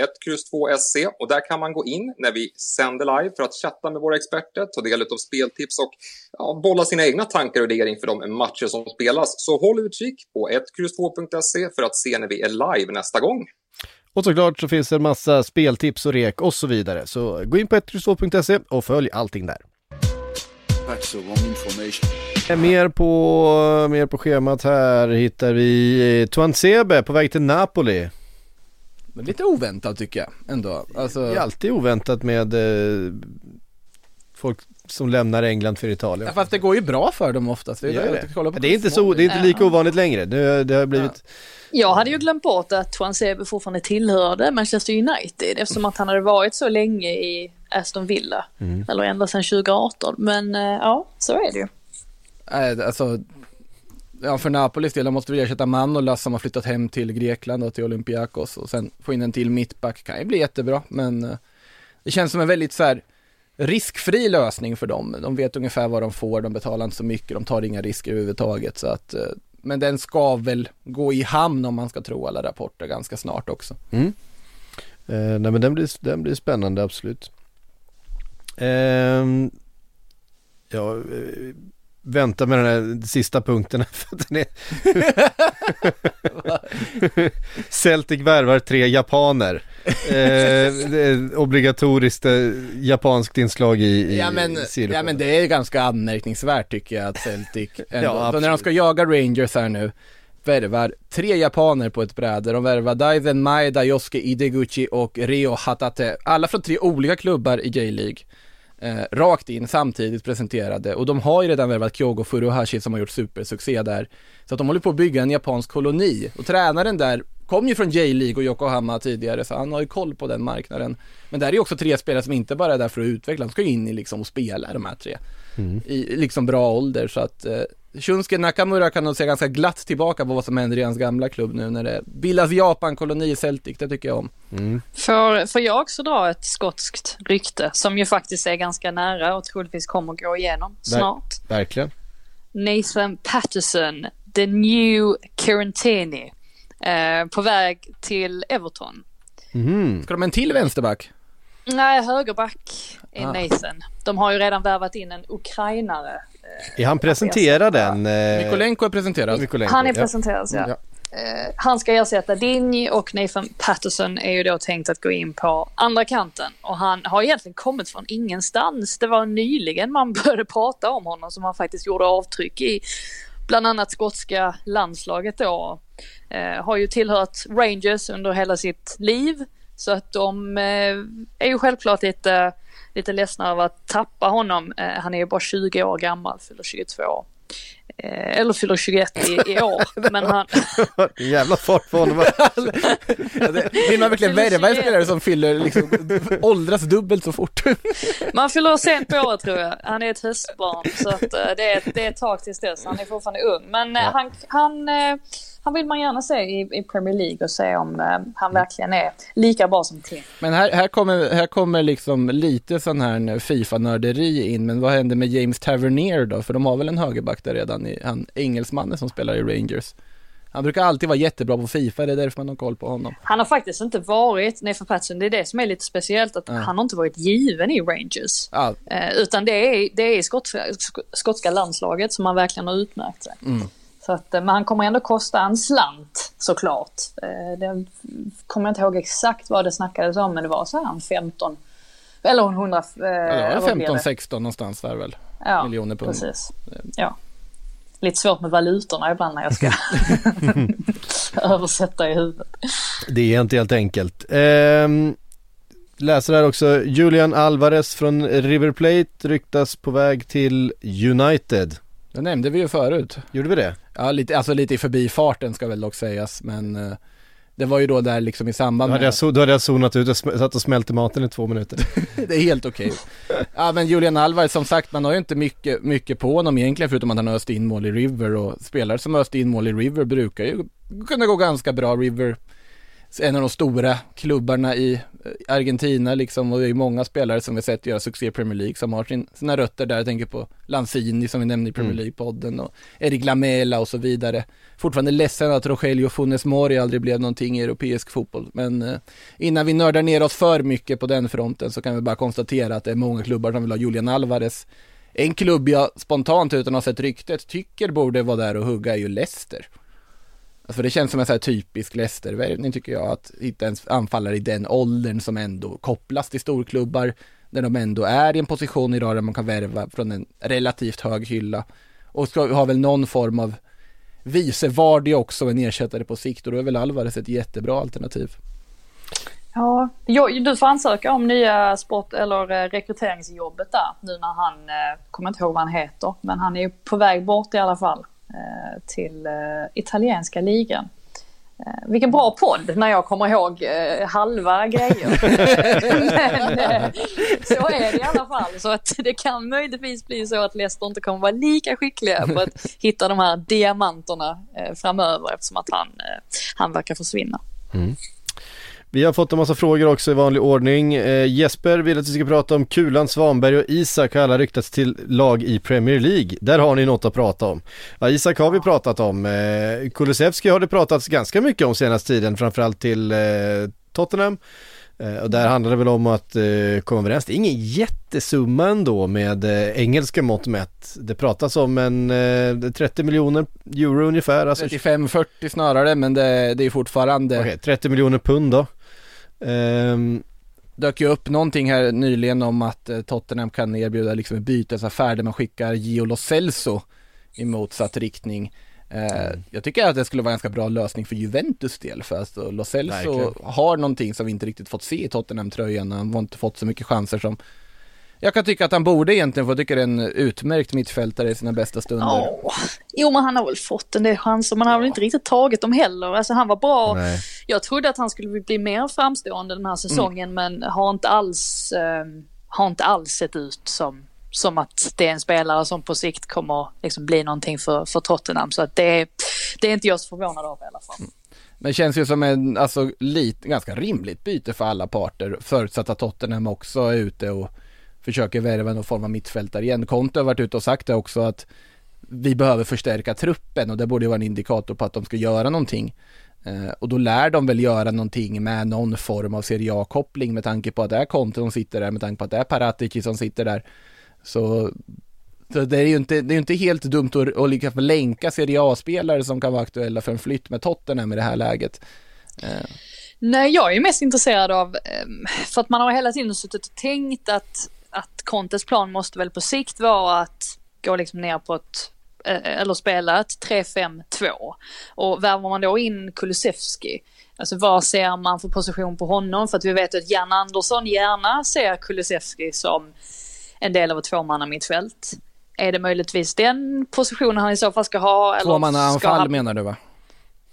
1X2SC och där kan man gå in när vi sänder live för att chatta med våra experter, ta del av speltips och ja, bolla sina egna tankar och idéer inför de matcher som spelas. Så håll utkik på 1X2.se för att se när vi är live nästa gång. Och såklart så finns det en massa speltips och rek och så vidare. Så gå in på 1X2.se och följ allting där. Information. Mer på, mer på schemat här hittar vi Tuansebe på väg till Napoli. Men lite oväntat tycker jag ändå. Alltså, Det är alltid oväntat med eh, folk som lämnar England för Italien. ja, fast det går ju bra för dem oftast. Det är, Gör det. kollar på det är inte så, det är inte lika ovanligt längre. Det, det har blivit, Jag hade ju glömt bort att Tuansebe fortfarande tillhörde Manchester United eftersom att han hade varit så länge i Aston Villa. Eller ända sedan 2018. Men eh, ja, så är det ju. Nej, alltså, ja, för Napolis del, de måste väl ersätta Manolas som har flyttat hem till Grekland och till Olympiakos och sen få in en till mittback kan ju bli jättebra, men eh, det känns som en väldigt så här riskfri lösning för dem. De vet ungefär vad de får, de betalar inte så mycket, de tar inga risker överhuvudtaget så att, eh, men den ska väl gå i hamn om man ska tro alla rapporter ganska snart också. Mm. eh, nej men den blir, den blir spännande absolut. Ehm, eh, ja, vänta med den här sista punkten för att den är Celtic värvar tre japaner. Eh, obligatoriskt eh, japanskt inslag i, i Ja men, Silverstone. ja men det är ganska anmärkningsvärt tycker jag att Celtic ändå, Ja, när de ska jaga Rangers här nu värvar tre japaner på ett bräde. De värvar Daizen Maeda, Yosuke Ideguchi och Ryo Hatate. Alla från tre olika klubbar i J-League. Eh, rakt in samtidigt presenterade och de har ju redan värvat Kyogo Furuhashi som har gjort supersuccé där. Så att de håller på att bygga en japansk koloni och tränaren där kom ju från J-League och Yokohama tidigare så han har ju koll på den marknaden. Men där är ju också tre spelare som inte bara är där för att utveckla, de ska ju in i liksom och spela de här tre. I liksom bra ålder så att eh, Shunsuke Nakamura kan nog se ganska glatt tillbaka på vad som händer i hans gamla klubb nu när det bildas Japan-koloni i Celtic, det tycker jag om. Får, får jag också dra ett skotskt rykte som ju faktiskt är ganska nära och troligtvis kommer gå igenom snart. Verkligen. Nathan Patterson, the new Kirantini, eh, på väg till Everton. Mhm. Ska de en till vänsterback? Nej, högerback är Ah. Nathan. De har ju redan värvat in en ukrainare. Är han presenterad än? Eh, Mikolenko är presenterad. Mikolenko, Han är ja. presenterad, ja. Ja. Eh, han ska ersätta Dinj och Nathan Patterson är ju då tänkt att gå in på andra kanten. Och han har egentligen kommit från ingenstans. Det var nyligen man började prata om honom som han faktiskt gjorde avtryck i bland annat skotska landslaget då. Eh, har ju tillhört Rangers under hela sitt liv. Så att de eh, är ju självklart lite, lite ledsna över att tappa honom. Eh, han är ju bara 20 år gammal, fyller 22. Eh, eller fyller 21 i, i år. Men han, jävla fart på honom. Ja, Vill man verkligen värva en 21. spelare som fyller, liksom, åldras dubbelt så fort? Man fyller sent på året tror jag. Han är ett höstbarn så att, det, är, det är ett tag tills dess. Han är fortfarande ung. Men eh, han, han, han vill man gärna se i, i Premier League och se om eh, han verkligen är lika bra som Tim. Men här, här, kommer, här kommer liksom lite sån här Fifa-nörderi in, men vad händer med James Tavernier då? För de har väl en högerback där redan, i, han engelsmannen som spelar i Rangers. Han brukar alltid vara jättebra på Fifa, det är därför man har koll på honom. Han har faktiskt inte varit, Nathan Patterson, det är det som är lite speciellt, att han har inte varit given i Rangers. Ja, Eh, utan det är, det är i skotska, sk- skotska landslaget som han verkligen har utmärkt sig. Så att, eh, men han kommer ändå kosta en slant såklart. Eh, det kommer jag inte ihåg exakt vad det snackades om men det var så här en 15 eller 100... Eh, ja det var det? 15-16 någonstans där väl. ja, miljoner pund. Precis. Ja. Lite svårt med valutorna ibland när jag ska översätta i huvudet. Det är inte helt enkelt. Ehm, läser här också, Julian Alvarez från River Plate ryktas på väg till United. Det nämnde vi ju förut. Gjorde vi det? Ja, lite, alltså lite i förbifarten ska väl dock sägas, men eh, det var ju då där liksom i Då samband hade med jag, so- då hade jag zonat ut sm- satt och smälte maten i två minuter. Det är helt okej. Ja men Julian Alvarez, som sagt, man har ju inte mycket, mycket på honom egentligen förutom att han öst in mål i River och spelare som öst in mål i River brukar ju kunna gå ganska bra. River, en av de stora klubbarna i eh, Argentina liksom och det är många spelare som vi sett göra succé i Premier League som har sin, sina rötter där. Jag tänker på Lanzini som vi nämnde i Premier League-podden och Erik Lamela och så vidare. Fortfarande ledsen att Rogelio Funes Mori aldrig blev någonting i europeisk fotboll. Men eh, innan vi nördar ner oss för mycket på den fronten så kan vi bara konstatera att det är många klubbar som vill ha Julian Alvarez. En klubb jag spontant utan att ha sett ryktet tycker borde vara där och hugga är ju Leicester. Alltså för det känns som en så här typisk Leicester-värvning tycker jag, att hitta en anfallare i den åldern som ändå kopplas till storklubbar, när de ändå är i en position idag där man kan värva från en relativt hög hylla. Och ska ha väl någon form av vice Vardy också, en ersättare på sikt, och då är väl Alvarez ett jättebra alternativ. Ja, jag, du får ansöka om nya sport eller eh, rekryteringsjobbet där nu när han, eh, kommer inte ihåg vad han heter, men han är ju på väg bort i alla fall till eh, italienska ligan. Eh, vilken bra podd när jag kommer ihåg eh, halva grejer. men eh, så är det i alla fall. Så att det kan möjligtvis bli så att Leicester inte kommer vara lika skickliga på att hitta de här diamanterna eh, framöver eftersom att han, eh, han verkar försvinna. Vi har fått en massa frågor också i vanlig ordning. Eh, Jesper vill att vi ska prata om Kulan, Svanberg och Isak har alla ryktats till lag i Premier League. Där har ni något att prata om. Ja, Isak har vi pratat om. Eh, Kulusevski har det pratats ganska mycket om senaste tiden, framförallt till eh, Tottenham. Eh, och där handlar det väl om att eh, komma överens. Det är ingen jättesumma ändå med eh, engelska mått mätt. Det pratas om en eh, 30 miljoner euro ungefär. Alltså, 35-40 snarare, men det, det är fortfarande Okej, 30 miljoner pund då. Ehm, dök ju upp någonting här nyligen om att eh, Tottenham kan erbjuda liksom en bytesaffär där man skickar Gio Lo Celso i motsatt riktning. Eh, Jag tycker att det skulle vara en ganska bra lösning för Juventus del för alltså Lo Celso har någonting som vi inte riktigt fått se i Tottenham-tröjan. Han har inte fått så mycket chanser som jag kan tycka att han borde egentligen, jag tycker det är en utmärkt mittfältare i sina bästa stunder. Ja, jo men han har väl fått en del chanser, men han har väl inte riktigt tagit dem heller. Alltså han var bra. nej. Jag trodde att han skulle bli mer framstående den här säsongen, Mm. men har inte alls, eh, har inte alls sett ut som, som att det är en spelare som på sikt kommer liksom bli någonting för, för Tottenham. Så att det, det är inte jag så förvånad av i alla fall. Men det känns ju som en, alltså lite, ganska rimligt byte för alla parter, förutsatt att Tottenham också är ute och försöker värva någon form av mittfältare igen. Conte har varit ute och sagt det också att vi behöver förstärka truppen och det borde ju vara en indikator på att de ska göra någonting. Eh, och då lär de väl göra någonting med någon form av Serie A-koppling med tanke på att det är Conte som sitter där, med tanke på att det är Paratici som sitter där. Så, så det är ju inte, det är inte helt dumt att, att lyckas länka Serie A-spelare som kan vara aktuella för en flytt med Tottenham i det här läget. Eh. Nej, jag är ju mest intresserad av, ehm, för att man har hela tiden suttit och tänkt att, att Contes plan måste väl på sikt vara att gå liksom ner på ett, eh, eller spela ett 3-5-2. Och värvar man då in Kulusevski, alltså vad ser man för position på honom? För att vi vet att Jan Andersson gärna ser Kulusevski som en del av ett tvåmannamittfält. Är det möjligtvis den positionen han i så fall ska ha? eller Två man ska anfall han- menar du va?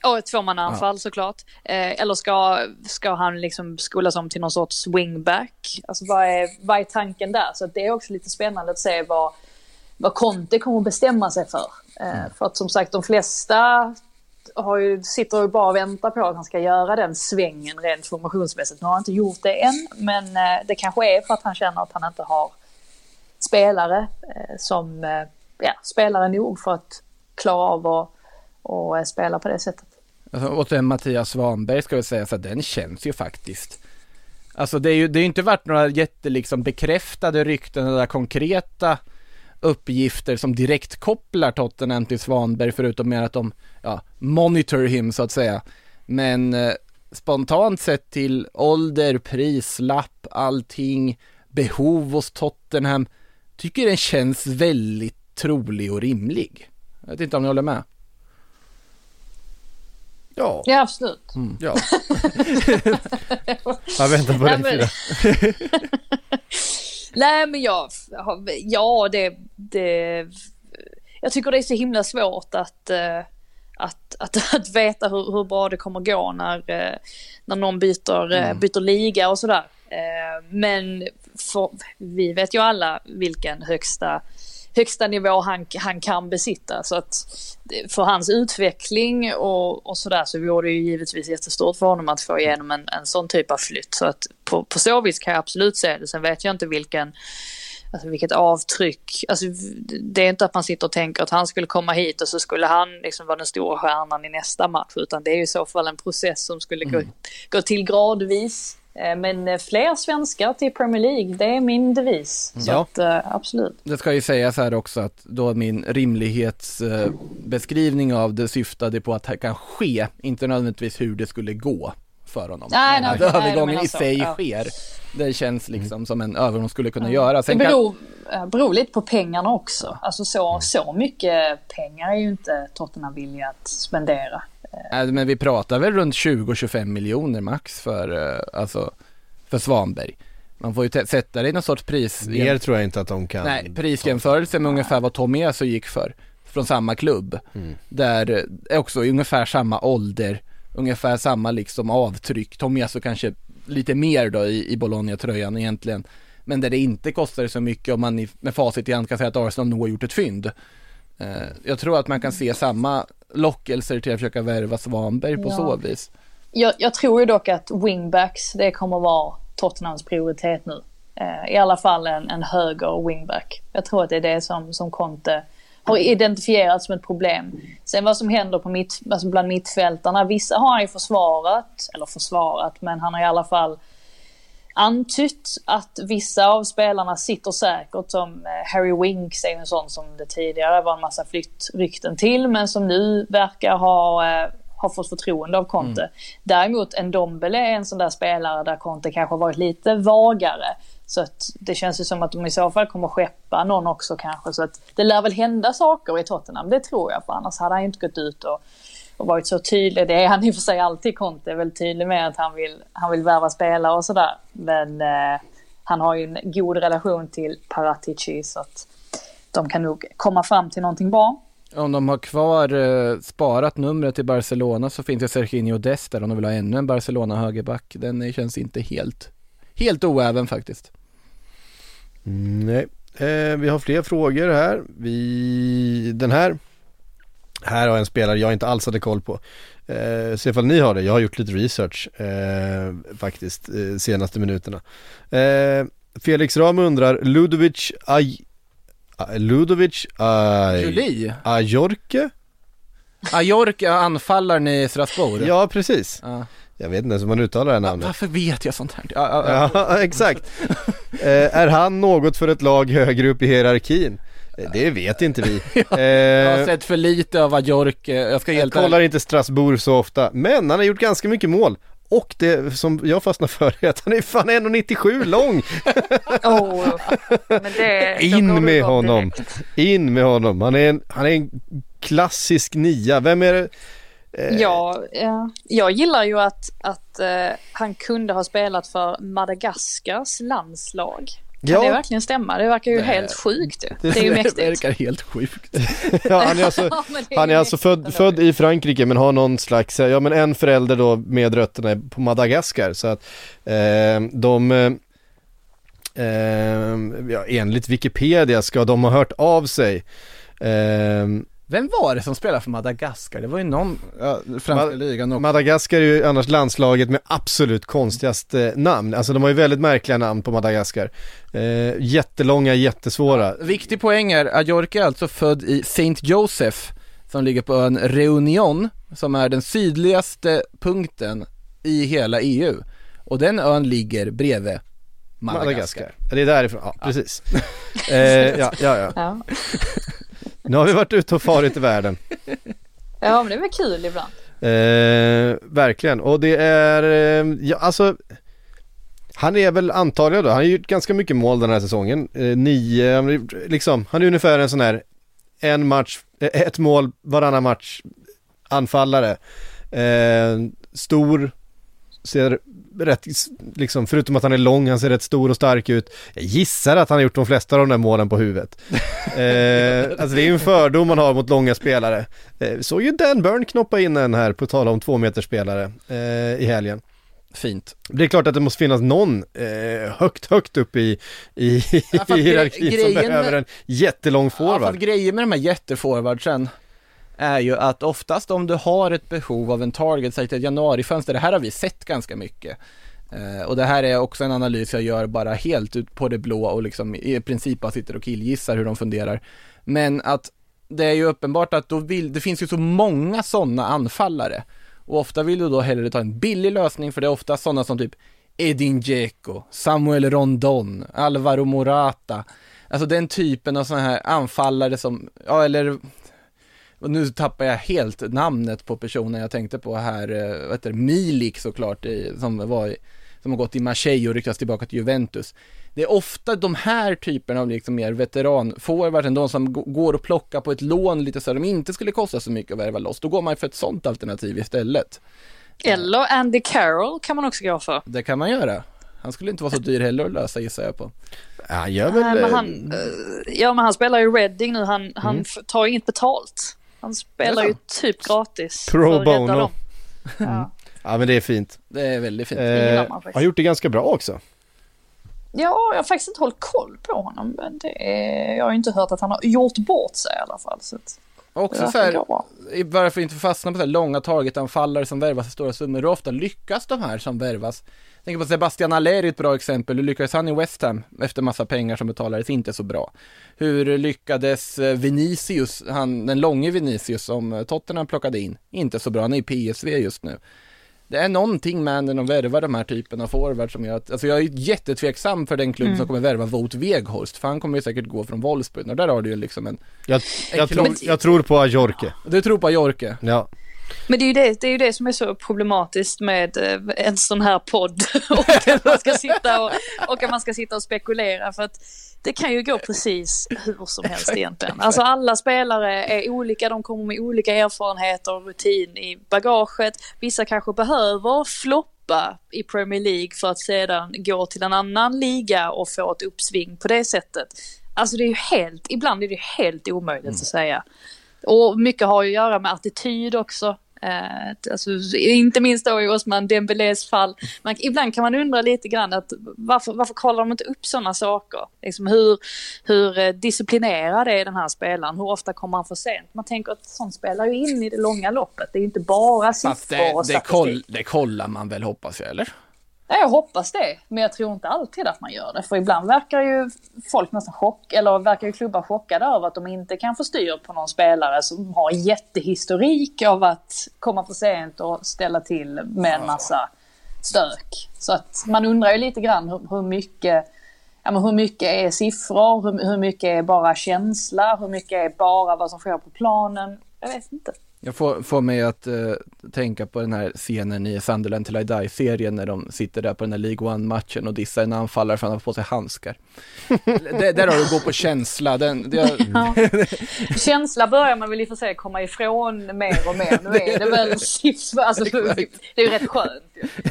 Ja, ett tvåmannaanfall såklart. Eh, eller ska, ska han liksom skolas om till någon sorts wingback? Alltså vad är, vad är tanken där? Så det är också lite spännande att se vad, vad Conte kommer att bestämma sig för. Eh, för att som sagt, de flesta har ju, sitter ju bara och väntar på att han ska göra den svängen rent formationsmässigt. Nu har han inte gjort det än, men eh, det kanske är för att han känner att han inte har spelare eh, som, eh, ja, spelare nog för att klara av att och spela på det sättet. Alltså, och sen Mattias Svanberg ska vi säga, så att den känns ju faktiskt. Alltså det är ju, det är ju inte varit några jätte liksom bekräftade rykten eller konkreta uppgifter som direkt kopplar Tottenham till Svanberg förutom mer att de, ja, monitor him så att säga. Men eh, spontant sett till ålder, prislapp, allting, behov hos Tottenham, tycker den känns väldigt trolig och rimlig. Jag vet inte om ni håller med? Ja, Ja, absolut. ja. jag väntar på Nej, dig men-. Nej men jag, ja det, det, jag tycker det är så himla svårt att, eh, att, att, att veta hur, hur bra det kommer gå när, eh, när någon byter, eh, byter liga och sådär. Men för, vi vet ju alla vilken högsta, högsta nivå han, han kan besitta. Så att för hans utveckling och, och sådär så vore det ju givetvis jättestort för honom att få igenom en, en sån typ av flytt. Så att på, på så vis kan jag absolut se det. Sen vet jag inte vilken Alltså vilket avtryck. Alltså, det är inte att man sitter och tänker att han skulle komma hit och så skulle han liksom vara den stora stjärnan i nästa match. Utan det är ju i så fall en process som skulle gå, gå till gradvis. Eh, Men eh, fler svenskar till Premier League, det är min devis. Så Ja. att, eh, absolut. Det ska ju sägas här också att då min rimlighetsbeskrivning av det syftade på att det kan ske, inte nödvändigtvis hur det skulle gå för honom. Nej, nej, att. Nej, övergången jag i menar så. sig Ja. sker. Det känns liksom som en övergång skulle kunna göra. Det Sen kan, beror, eh, beror lite på pengarna också. Alltså så, så mycket pengar är ju inte Tottenham villiga att spendera. Nej, men vi pratar väl runt 20-25 miljoner max för, eh, alltså, för Svanberg. Man får ju sätta det i någon sorts pris. Mer tror jag inte att de kan. Nej, prisjämförelse med ungefär vad Tommy Esso gick för. Från samma klubb. Mm. Där eh, är också i ungefär samma ålder. Ungefär samma liksom avtryck. Tommy Esso kanske lite mer då i, i Bologna-tröjan egentligen. Men där det inte kostar så mycket om man i, med facit i hand kan säga att Arsenal nog har gjort ett fynd. Jag tror att man kan se samma lockelser till att försöka värva Svanberg på Ja. så vis. Jag, jag tror ju dock att wingbacks, det kommer vara Tottenhams prioritet nu. Eh, I alla fall en, en höger wingback. Jag tror att det är det som, som Conte har identifierat som ett problem. Sen vad som händer på mitt, alltså bland mittfältarna, vissa har han ju försvarat, eller försvarat, men han har i alla fall antytt att vissa av spelarna sitter säkert som eh, Harry Winks är en sån som det tidigare var en massa flyttrykten till men som nu verkar ha, eh, ha fått förtroende av Conte. Däremot en Dombele är en sån där spelare där Conte kanske har varit lite vagare. Så att det känns ju som att de i så fall kommer skeppa någon också kanske. Så att det lär väl hända saker i Tottenham, det tror jag. För annars hade han inte gått ut och, och varit så tydlig. Det är han i och för sig alltid, Conte. är väldigt tydlig med att han vill, han vill värva spelare och sådär. Men eh, han har ju en god relation till Paratici så att de kan nog komma fram till någonting bra. Om de har kvar eh, sparat numret till Barcelona så finns det Serginho Dest där om de vill ha ännu en Barcelona högerback. Den känns inte helt, helt oäven faktiskt. Mm, nej, eh, vi har fler frågor här. Vi, den här, här har jag en spelare jag inte alls hade koll på. Eh, se ifall ni har det, jag har gjort lite research eh, faktiskt eh, senaste minuterna. Eh, Felix Ram undrar, Ludovic Aj... ah, Ludovic Aj... Julie, Ajorke? Ajorka anfallaren i Strasbourg. Ja, precis. Ja. Jag vet inte ens hur man uttalar det här namnet. Varför vet jag sånt här? Ja, ja, ja. Ja, exakt. Eh, är han något för ett lag högre upp i hierarkin? Eh, Det vet inte vi. Jag har Eh, sett för lite av Ajorke, jag ska jag helt kollar inte Strasbourg så ofta, men han har gjort ganska mycket mål. Och det som jag fastnar för är att han är fan 1,97 lång. Oh, men det, In med honom. direkt. In med honom. Han är en, han är en klassisk nia. Vem är det? Eh, Ja, ja, jag gillar ju att, att eh, han kunde ha spelat för Madagaskars landslag. Kan Ja. det verkligen stämma? Det verkar ju Det- helt sjukt ju. Det är ju Det mäktigt. verkar helt sjukt. Ja, han är alltså, Ja, det han är alltså född, född i Frankrike men har någon slags, ja men en förälder då med rötterna på Madagaskar så att eh, de eh, eh, ja, enligt Wikipedia ska de ha hört av sig eh, Vem var det som spelade för Madagaskar? Det var ju någon, ja, franska Ma- ligan också. Madagaskar är ju annars landslaget med absolut konstigast eh, namn, alltså de har ju väldigt märkliga namn på Madagaskar eh, Jättelånga, jättesvåra Viktig poäng är, Ajorka är alltså född i Saint Joseph som ligger på ön Reunion som är den sydligaste punkten i hela EU. Och den ön ligger bredvid Madagaskar. Madagaskar. Det är därifrån, ja precis. eh, ja, ja, ja. Nu har vi varit ute och farit i världen. ja, men det är väl kul ibland. Eh, verkligen, och det är, eh, ja alltså Han är väl antagligen då, han har gjort ganska mycket mål den här säsongen. Eh, nio, liksom, han är ungefär en sån här en match, eh, ett mål varannan match anfallare. Eh, stor, ser rätt, liksom, förutom att han är lång, han ser rätt stor och stark ut. Jag gissar att han har gjort de flesta av de där målen på huvudet. Eh, alltså det är ju en fördom man har mot långa spelare. Eh, såg ju Dan Burn knoppa in en här, på tal om två meter spelare eh, i helgen. Fint. Det är klart att det måste finnas någon eh, högt, högt upp i, i, Ja, i hierarkin som behöver med- en jättelång Ja, forward. att grejen med de här jätteforwardsen är ju att oftast om du har ett behov av en target, säg till ett januarifönster, det här har vi sett ganska mycket. Eh, och det här är också en analys jag gör bara helt ut på det blå och liksom i princip bara sitter och killgissar hur de funderar. Men att det är ju uppenbart att då vill, det finns ju så många sådana anfallare. Och ofta vill du då hellre ta en billig lösning för det är ofta sådana som typ Edin Dzeko, Samuel Rondon, Alvaro Morata. Alltså den typen av sådana här anfallare som, ja eller och nu tappar jag helt namnet på personen jag tänkte på här, eh, vad heter det, Milik såklart, i, som var i, som har gått i Marseille och ryktas tillbaka till Juventus. Det är ofta de här typerna av liksom mer veteranforwarden, de som går och plockar på ett lån lite så att de inte skulle kosta så mycket att värva loss. Då går man för ett sånt alternativ istället. Eller Andy Carroll kan man också gå för. Det kan man göra. Han skulle inte vara så dyr heller att lösa gissar jag på. Ja, han gör väl... Nej, men eh, han, eh, ja men han spelar ju Reading nu, han, han Mm. f- tar inget betalt. Han spelar ju typ gratis. Pro bono. dem. Ja. Ja men det är fint. Det är väldigt fint. Eh, man har gjort det ganska bra också. ja, jag har faktiskt inte hållit koll på honom. Men det är, jag har ju inte hört att han har gjort bort sig i alla fall. Så att, Också så här, varför inte fastna på så här långa targetanfallare som värvas i stora summor. Hur ofta lyckas de här som värvas? Jag tänker på Sebastian Aller är ett bra exempel. Hur lyckades han i West Ham efter massa pengar som betalades inte så bra? Hur lyckades eh, Vinicius, han, den långe Vinicius som Tottenham plockade in? Inte så bra, han är i PSV just nu. Det är någonting med när de värvar de här typen av forwards som gör att, alltså jag är jättetveksam för den klubb Mm. som kommer värva Wout Weghorst, för han kommer ju säkert gå från Wolfsburg, och där har du ju liksom en, Jag, jag, En tror, klubb- jag tror på Ajorke. du tror på Jorke? Ja. Men det är, ju det, det är ju det som är så problematiskt med eh, en sån här podd. och, att man ska sitta och, och att man ska sitta och spekulera. För att det kan ju gå precis hur som helst egentligen. Alltså alla spelare är olika, de kommer med olika erfarenheter och rutin i bagaget. Vissa kanske behöver floppa i Premier League för att sedan gå till en annan liga och få ett uppsving på det sättet. Alltså det är ju helt, ibland är det helt omöjligt att säga. Och mycket har ju att göra med attityd också. Eh, alltså, inte minst då i Osman Dembélés fall. Man, ibland kan man undra lite grann att varför, varför kollar de inte upp sådana saker? Liksom hur, hur eh, disciplinerad är den här spelaren? Hur ofta kommer han för sent? Man tänker att sånt spelar ju in i det långa loppet. Det är inte bara Fast siffror det, och det, statistik. koll, det kollar man väl hoppas jag eller? Ja, jag hoppas det, men jag tror inte alltid att man gör det. För ibland verkar ju folk nästan chock, eller verkar ju klubbar chockade över att de inte kan få styr på någon spelare som har jättehistorik av att komma för sent och ställa till med en massa stök. Så att man undrar ju lite grann hur, hur mycket Ja, men hur mycket är siffror? Hur, hur mycket är bara känsla? Hur mycket är bara vad som sker på planen? Jag vet inte. Jag får, får mig att eh, tänka på den här scenen i Sunderland till I Die-serien när de sitter där på den här League One-matchen och dissar en anfallare för att han har på sig handskar. det, där har du gå på känsla. Den, det, Ja. Känsla börjar man väl i och för sig komma ifrån mer och mer. Nu är det väl siffror, alltså det är ju rätt skönt.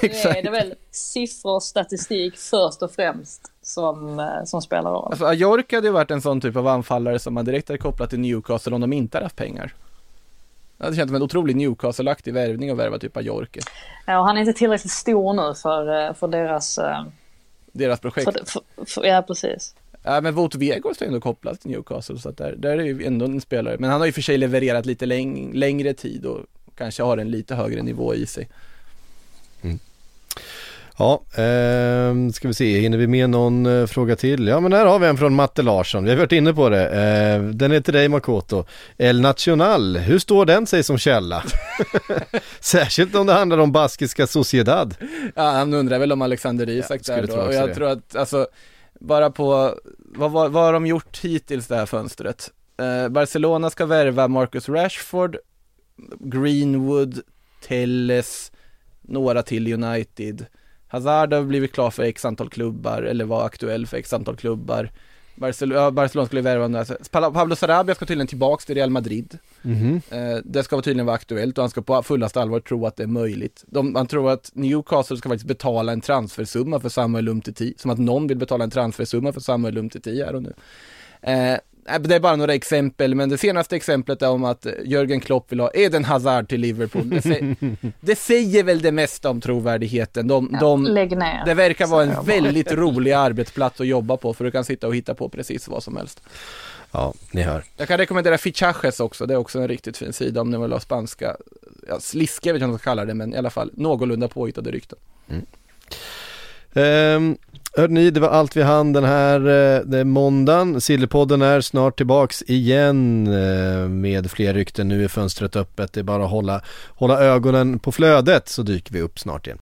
Nu är det väl siffror och statistik först och främst som, eh, som spelar roll. alltså Ajork hade ju varit en sån typ av anfallare som man direkt hade kopplat till Newcastle om de inte hade haft pengar. Det hade känts som en otrolig Newcastle-aktig värvning att värva typ Ajorke. Ja, och han är inte tillräckligt stor nu för, eh, för deras... eh, Deras projekt. För, för, för, ja, precis. Ja men Wout Weghorst är ändå kopplad till Newcastle så att där, där är ju ändå en spelare. Men han har ju för sig levererat lite läng längre tid och kanske har en lite högre nivå i sig. Ja, ehm, ska vi se, hinner vi med någon eh, fråga till? Ja men här har vi en från Matte Larsson, vi har varit inne på det. Eh, den är till dig Makoto. El Nacional, hur står den sig som källa? Särskilt om det handlar om baskiska Sociedad. Ja, han undrar väl om Alexander Isak skulle där då. Och jag det. tror att, alltså, bara på, vad, vad, vad har de gjort hittills det här fönstret? Eh, Barcelona ska värva Marcus Rashford, Greenwood, Telles, några till United. Hazard har blivit klar för x antal klubbar, eller var aktuell för x antal klubbar. Barcelona, Barcelona skulle värva honom. Pa- Pablo Sarabia ska tydligen tillbaks till Real Madrid. Eh, det ska tydligen vara aktuellt och han ska på fullaste allvar tro att det är möjligt. De, man tror att Newcastle ska faktiskt betala en transfersumma för Samuel Umtiti, som att någon vill betala en transfersumma för Samuel Umtiti här och nu. Eh, det är bara några exempel, men det senaste exemplet är om att Jörgen Klopp vill ha Eden Hazard till Liverpool. Det, sä- det säger väl det mesta om trovärdigheten. De, Ja, de, lägg ner. det verkar vara säger en väldigt rolig arbetsplats att jobba på, för du kan sitta och hitta på precis vad som helst. Ja, ni hör. Jag kan rekommendera Fichajes också, det är också en riktigt fin sida om ni vill ha spanska, ja, sliska vet jag inte vad man ska kalla det, men i alla fall någorlunda påhittade rykten. Um, hörde ni, det var allt vi hann den här eh, det är måndagen. Sillypodden är snart tillbaks igen eh, med fler rykten. Nu är fönstret öppet. Det är bara att hålla, hålla ögonen på flödet så dyker vi upp snart igen.